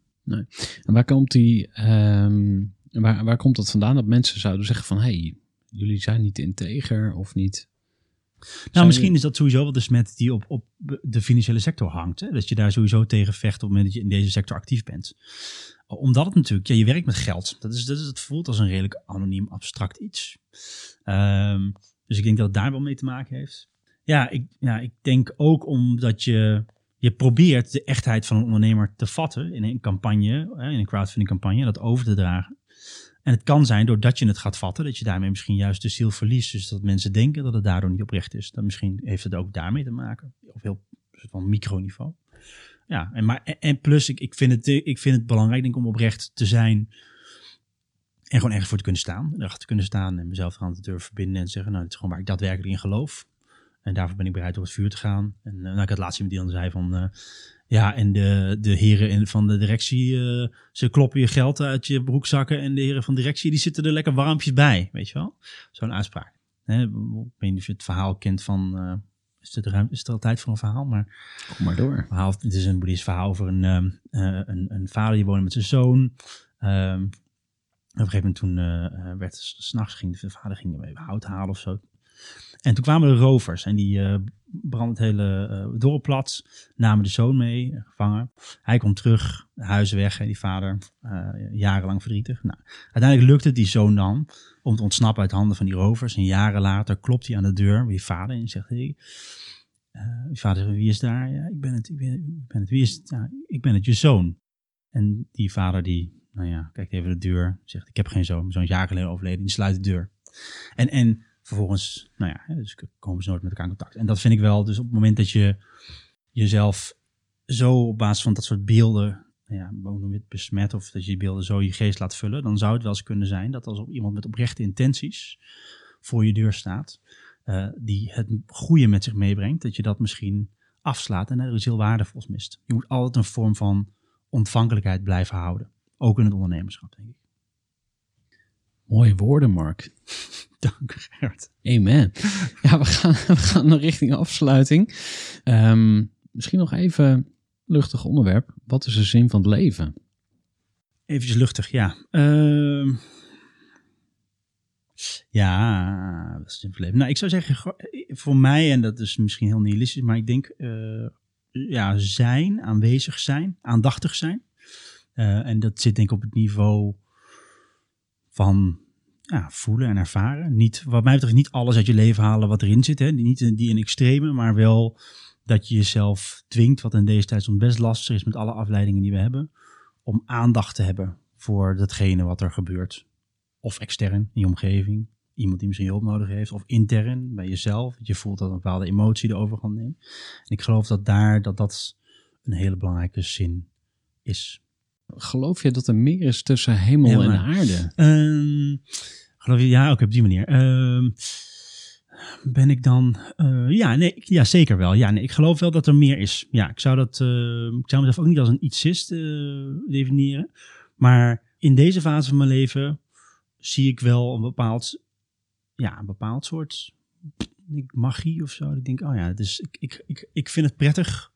En waar komt die, ehm, waar, waar komt dat vandaan? Dat mensen zouden zeggen van, hey, jullie zijn niet integer of niet. Nou, Zijn misschien is dat sowieso wel de smet die op, op de financiële sector hangt. Hè? Dat je daar sowieso tegen vecht op het moment dat je in deze sector actief bent. Omdat het natuurlijk, ja, je werkt met geld. Dat is, dat is, het voelt als een redelijk anoniem, abstract iets. Ehm, dus ik denk dat het daar wel mee te maken heeft. Ja ik, ja, ik denk ook omdat je, je probeert de echtheid van een ondernemer te vatten in een campagne, in een crowdfunding campagne, dat over te dragen. En het kan zijn, doordat je het gaat vatten, dat je daarmee misschien juist de ziel verliest. Dus dat mensen denken dat het daardoor niet oprecht is. Dan misschien heeft het ook daarmee te maken. Op heel van microniveau. Ja, en, maar, en, plus, ik, ik, vind het, ik vind het belangrijk denk om oprecht te zijn. En gewoon ergens voor te kunnen staan. Erachter te kunnen staan en mezelf eraan te durven verbinden. En zeggen, nou, dit is gewoon waar ik daadwerkelijk in geloof. En daarvoor ben ik bereid op het vuur te gaan. En uh, nou, ik had laatst iemand die dan zei van... Uh, ja, en de, de heren in, van de directie, uh, ze kloppen je geld uit je broekzakken. En de heren van de directie, die zitten er lekker warmpjes bij. Weet je wel? Zo'n uitspraak. Hè, ik weet niet of je het verhaal kent van... Is, het ruim, is er al tijd voor een verhaal? Maar, Kom maar door. Verhaal, het is een boeddhistisch verhaal over een, een, een vader die woonde met zijn zoon. Um, op een gegeven moment toen uh, werd s'nachts ging de vader ging even hout halen of zo. En toen kwamen de rovers en die uh, brandden het hele uh, dorp plat, namen de zoon mee, uh, gevangen. Hij komt terug, huis weg, hè, die vader, jarenlang verdrietig. Nou, uiteindelijk lukt het die zoon dan om te ontsnappen uit handen van die rovers. En jaren later klopt hij aan de deur bij die vader en zegt, hey, die vader zegt, wie is daar? Ja, ik ben het, ik ben, het, wie is het? Ja, ik ben het, je zoon. En die vader die, nou ja, kijkt even de deur, zegt, ik heb geen zoon, zo'n jaar geleden overleden, die sluit de deur. En, en vervolgens, nou ja, dus komen ze nooit met elkaar in contact. En dat vind ik wel, dus op het moment dat je jezelf zo op basis van dat soort beelden, ja, hoe noem het, besmet, of dat je die beelden zo je geest laat vullen, dan zou het wel eens kunnen zijn dat als iemand met oprechte intenties voor je deur staat, uh, die het goede met zich meebrengt, dat je dat misschien afslaat en er iets heel waardevols mist. Je moet altijd een vorm van ontvankelijkheid blijven houden. Ook in het ondernemerschap, denk ik. Mooie woorden, Mark. (laughs) Dank, Gert. Amen. (laughs) Ja, we gaan, (laughs) we gaan richting afsluiting. Um, misschien nog even luchtig onderwerp. Wat is de zin van het leven? Even luchtig, ja. Uh, ja, dat is de zin van het leven. Nou, ik zou zeggen, voor mij, en dat is misschien heel nihilistisch, maar ik denk, uh, ja, zijn, aanwezig zijn, aandachtig zijn. Uh, en dat zit denk ik op het niveau van ja, voelen en ervaren. Niet, wat mij betreft niet alles uit je leven halen wat erin zit. Hè? Niet die in extreme, maar wel dat je jezelf dwingt, wat in deze tijd soms best lastig is met alle afleidingen die we hebben, om aandacht te hebben voor datgene wat er gebeurt. Of extern in je omgeving, iemand die misschien hulp nodig heeft, of intern bij jezelf. Je voelt dat een bepaalde emotie de overhand neemt. En ik geloof dat daar dat dat een hele belangrijke zin is. Geloof je dat er meer is tussen hemel Ja, en aarde? Ehm, geloof je? Ja, ook op die manier. Ehm, ben ik dan? eh, ja, nee, ja, zeker wel. Ja, nee, ik geloof wel dat er meer is. Ja, ik zou dat. eh, ik zou mezelf ook niet als een ietsist eh definiëren. Maar in deze fase van mijn leven zie ik wel een bepaald, ja, een bepaald soort magie of zo. Ik denk, oh ja, dus ik, ik, ik, ik vind het prettig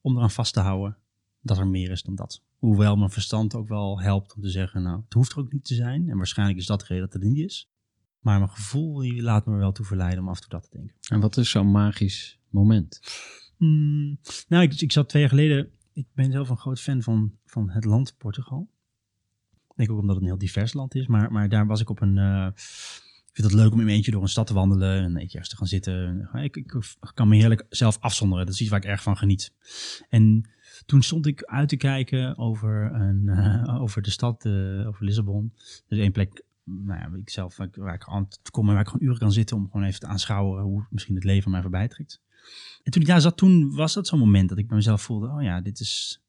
om eraan vast te houden dat er meer is dan dat. Hoewel mijn verstand ook wel helpt om te zeggen, nou, het hoeft er ook niet te zijn. En waarschijnlijk is dat de reden dat het er niet is. Maar mijn gevoel die laat me wel toe verleiden om af en toe dat te denken. En wat is zo'n magisch moment? Hmm, nou, ik, ik zat twee jaar geleden. Ik ben zelf een groot fan van, van het land Portugal. Ik denk ook omdat het een heel divers land is. Maar, maar daar was ik op een. eh, ik vind het leuk om in mijn eentje door een stad te wandelen. En een eentje ergens te gaan zitten. Ik, ik, kan me heerlijk zelf afzonderen. Dat is iets waar ik erg van geniet. En toen stond ik uit te kijken over, een, eh, over de stad, eh, over Lissabon. Dus één plek nou ja, ik zelf waar ik, aan te komen, waar ik gewoon uren kan zitten om gewoon even te aanschouwen hoe misschien het leven mij voorbij trekt. En toen ik daar zat, toen was dat zo'n moment dat ik bij mezelf voelde, oh ja, dit is,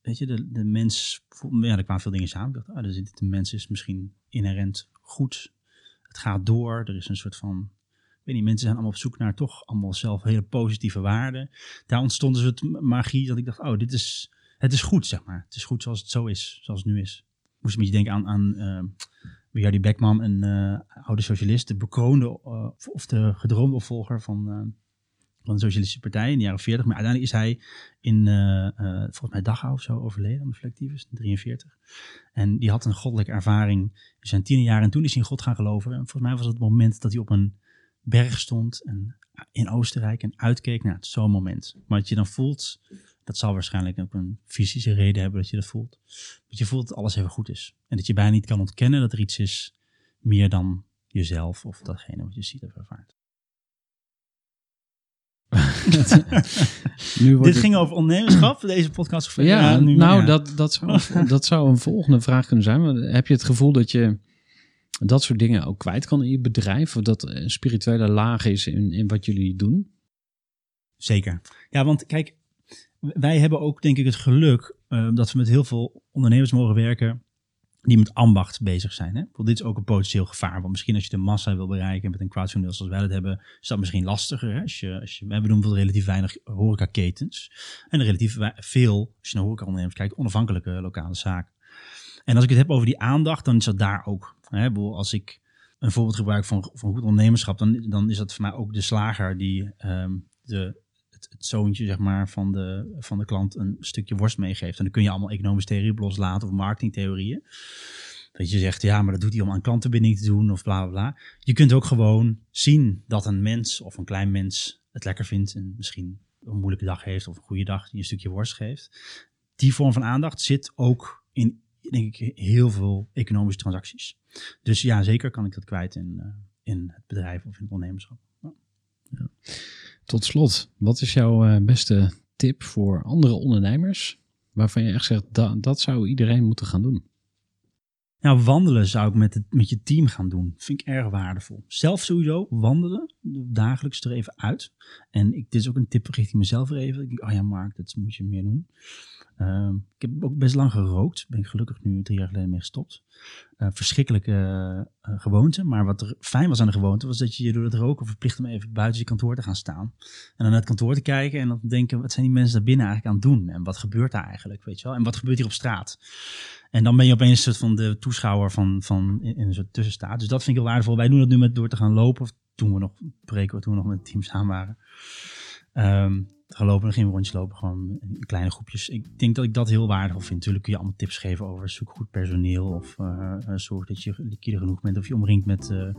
weet je, de, de mens, ja, er kwamen veel dingen samen. Ik dacht, oh, dus de mens is misschien inherent goed. Het gaat door, er is een soort van, weet niet, mensen zijn allemaal op zoek naar toch allemaal zelf hele positieve waarden. Daar ontstond dus het magie dat ik dacht, oh, dit is, het is goed, zeg maar. Het is goed zoals het zo is, zoals het nu is. Ik moest een beetje denken aan, aan uh, Wiardi Beckman, een uh, oude socialist, de bekroonde uh, of de gedroomde opvolger van, uh, van de Socialistische Partij in de jaren 40. Maar uiteindelijk is hij in, volgens mij Dachau of zo overleden, aan de Flectivus, 43. En die had een goddelijke ervaring in zijn tiende jaar. En toen is hij in God gaan geloven. En volgens mij was het moment dat hij op een berg stond en in Oostenrijk en uitkeek naar zo'n moment. Maar dat je dan voelt, dat zal waarschijnlijk ook een fysische reden hebben dat je dat voelt. Dat je voelt dat alles even goed is. En dat je bijna niet kan ontkennen dat er iets is meer dan jezelf of datgene wat je ziet of ervaart. (laughs) nu wordt Dit ging over ondernemerschap, deze podcast. Ja, ja nu, nou, Dat, dat, zou, dat zou een volgende vraag kunnen zijn. Heb je het gevoel dat je dat soort dingen ook kwijt kan in je bedrijf? Of dat een spirituele laag is in, in wat jullie doen? Zeker. Ja, want kijk, wij hebben ook denk ik het geluk uh, dat we met heel veel ondernemers mogen werken die met ambacht bezig zijn. Hè? dit is ook een potentieel gevaar. Want misschien als je de massa wil bereiken met een crowdfunding zoals wij het hebben, is dat misschien lastiger. Hè? Als je, als je, we hebben bijvoorbeeld relatief weinig horecaketens. En relatief veel, als je naar horecaondernemers kijkt, onafhankelijke lokale zaken. En als ik het heb over die aandacht, dan is dat daar ook. Hè? Als ik een voorbeeld gebruik van, van goed ondernemerschap, dan, dan is dat voor mij ook de slager die um, de het, zoontje zeg maar, van, de, van de klant een stukje worst meegeeft. En dan kun je allemaal economische theorieën loslaten of marketingtheorieën. Dat je zegt, ja, maar dat doet hij om aan klantenbinding te doen of bla bla bla. Je kunt ook gewoon zien dat een mens of een klein mens het lekker vindt en misschien een moeilijke dag heeft of een goede dag die een stukje worst geeft. Die vorm van aandacht zit ook in, denk ik, heel veel economische transacties. Dus ja, zeker kan ik dat kwijt in, uh, in het bedrijf of in het ondernemerschap. Ja. Tot slot, wat is jouw eh, beste tip voor andere ondernemers waarvan je echt zegt dat, dat zou iedereen moeten gaan doen? Nou, wandelen zou ik met, het, met je team gaan doen. Vind ik erg waardevol. Zelf sowieso, wandelen, dagelijks er even uit. En ik, dit is ook een tip richting mezelf even. Ik denk, oh ja, Mark, dat moet je meer doen. Ehm, ik heb ook best lang gerookt. Ben ik gelukkig nu drie jaar geleden mee gestopt. Uh, verschrikkelijke uh, gewoonte. Maar wat er fijn was aan de gewoonte, was dat je je door het roken verplicht om even buiten je kantoor te gaan staan. En dan naar het kantoor te kijken en dan te denken, wat zijn die mensen daar binnen eigenlijk aan het doen? En wat gebeurt daar eigenlijk, weet je wel? En wat gebeurt hier op straat? En dan ben je opeens een soort van de toeschouwer van, van in, een soort tussenstaat. Dus dat vind ik heel waardevol. Wij doen dat nu met door te gaan lopen. Toen we nog breken, toen we nog met het team samen waren. Um, gaan lopen, dan we rondjes lopen, gewoon in kleine groepjes. Ik denk dat ik dat heel waardevol vind. Natuurlijk kun je allemaal tips geven over zoek goed personeel of uh, zorg dat je liquide genoeg bent of je omringt met uh,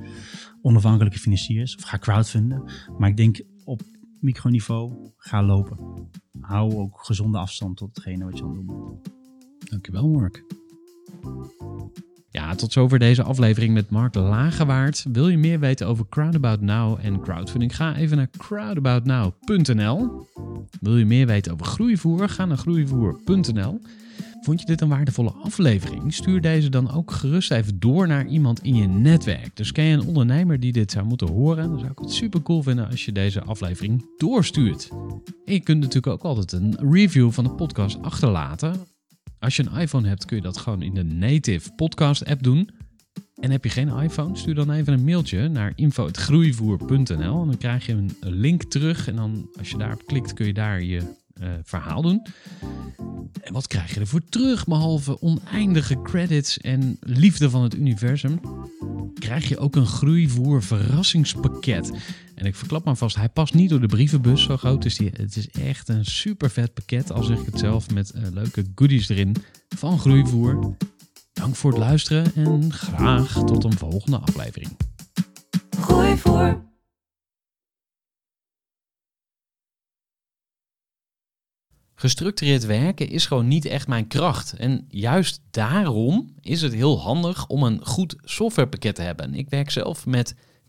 onafhankelijke financiers of ga crowdfunden. Maar ik denk op microniveau, ga lopen. Hou ook gezonde afstand tot hetgene wat je aan het doen bent. Dankjewel Mark. Ja, tot zover deze aflevering met Mark Lagewaard. Wil je meer weten over Crowdabout Now en crowdfunding? Ga even naar crowdaboutnow.nl. Wil je meer weten over groeivoer? Ga naar groeivoer.nl. Vond je dit een waardevolle aflevering? Stuur deze dan ook gerust even door naar iemand in je netwerk. Dus ken je een ondernemer die dit zou moeten horen? Dan zou ik het super cool vinden als je deze aflevering doorstuurt. En je kunt natuurlijk ook altijd een review van de podcast achterlaten als je een iPhone hebt, kun je dat gewoon in de native podcast app doen. En heb je geen iPhone, stuur dan even een mailtje naar info.groeivoer.nl en dan krijg je een link terug. En dan als je daarop klikt, kun je daar je uh, verhaal doen. En wat krijg je ervoor terug, behalve oneindige credits en liefde van het universum? Krijg je ook een groeivoer verrassingspakket. En ik verklap maar vast, hij past niet door de brievenbus, zo groot is hij. Het is echt een super vet pakket, al zeg ik het zelf, met uh, leuke goodies erin van groeivoer. Dank voor het luisteren en graag tot een volgende aflevering. Groeivoer. Gestructureerd werken is gewoon niet echt mijn kracht. En juist daarom is het heel handig om een goed softwarepakket te hebben. Ik werk zelf met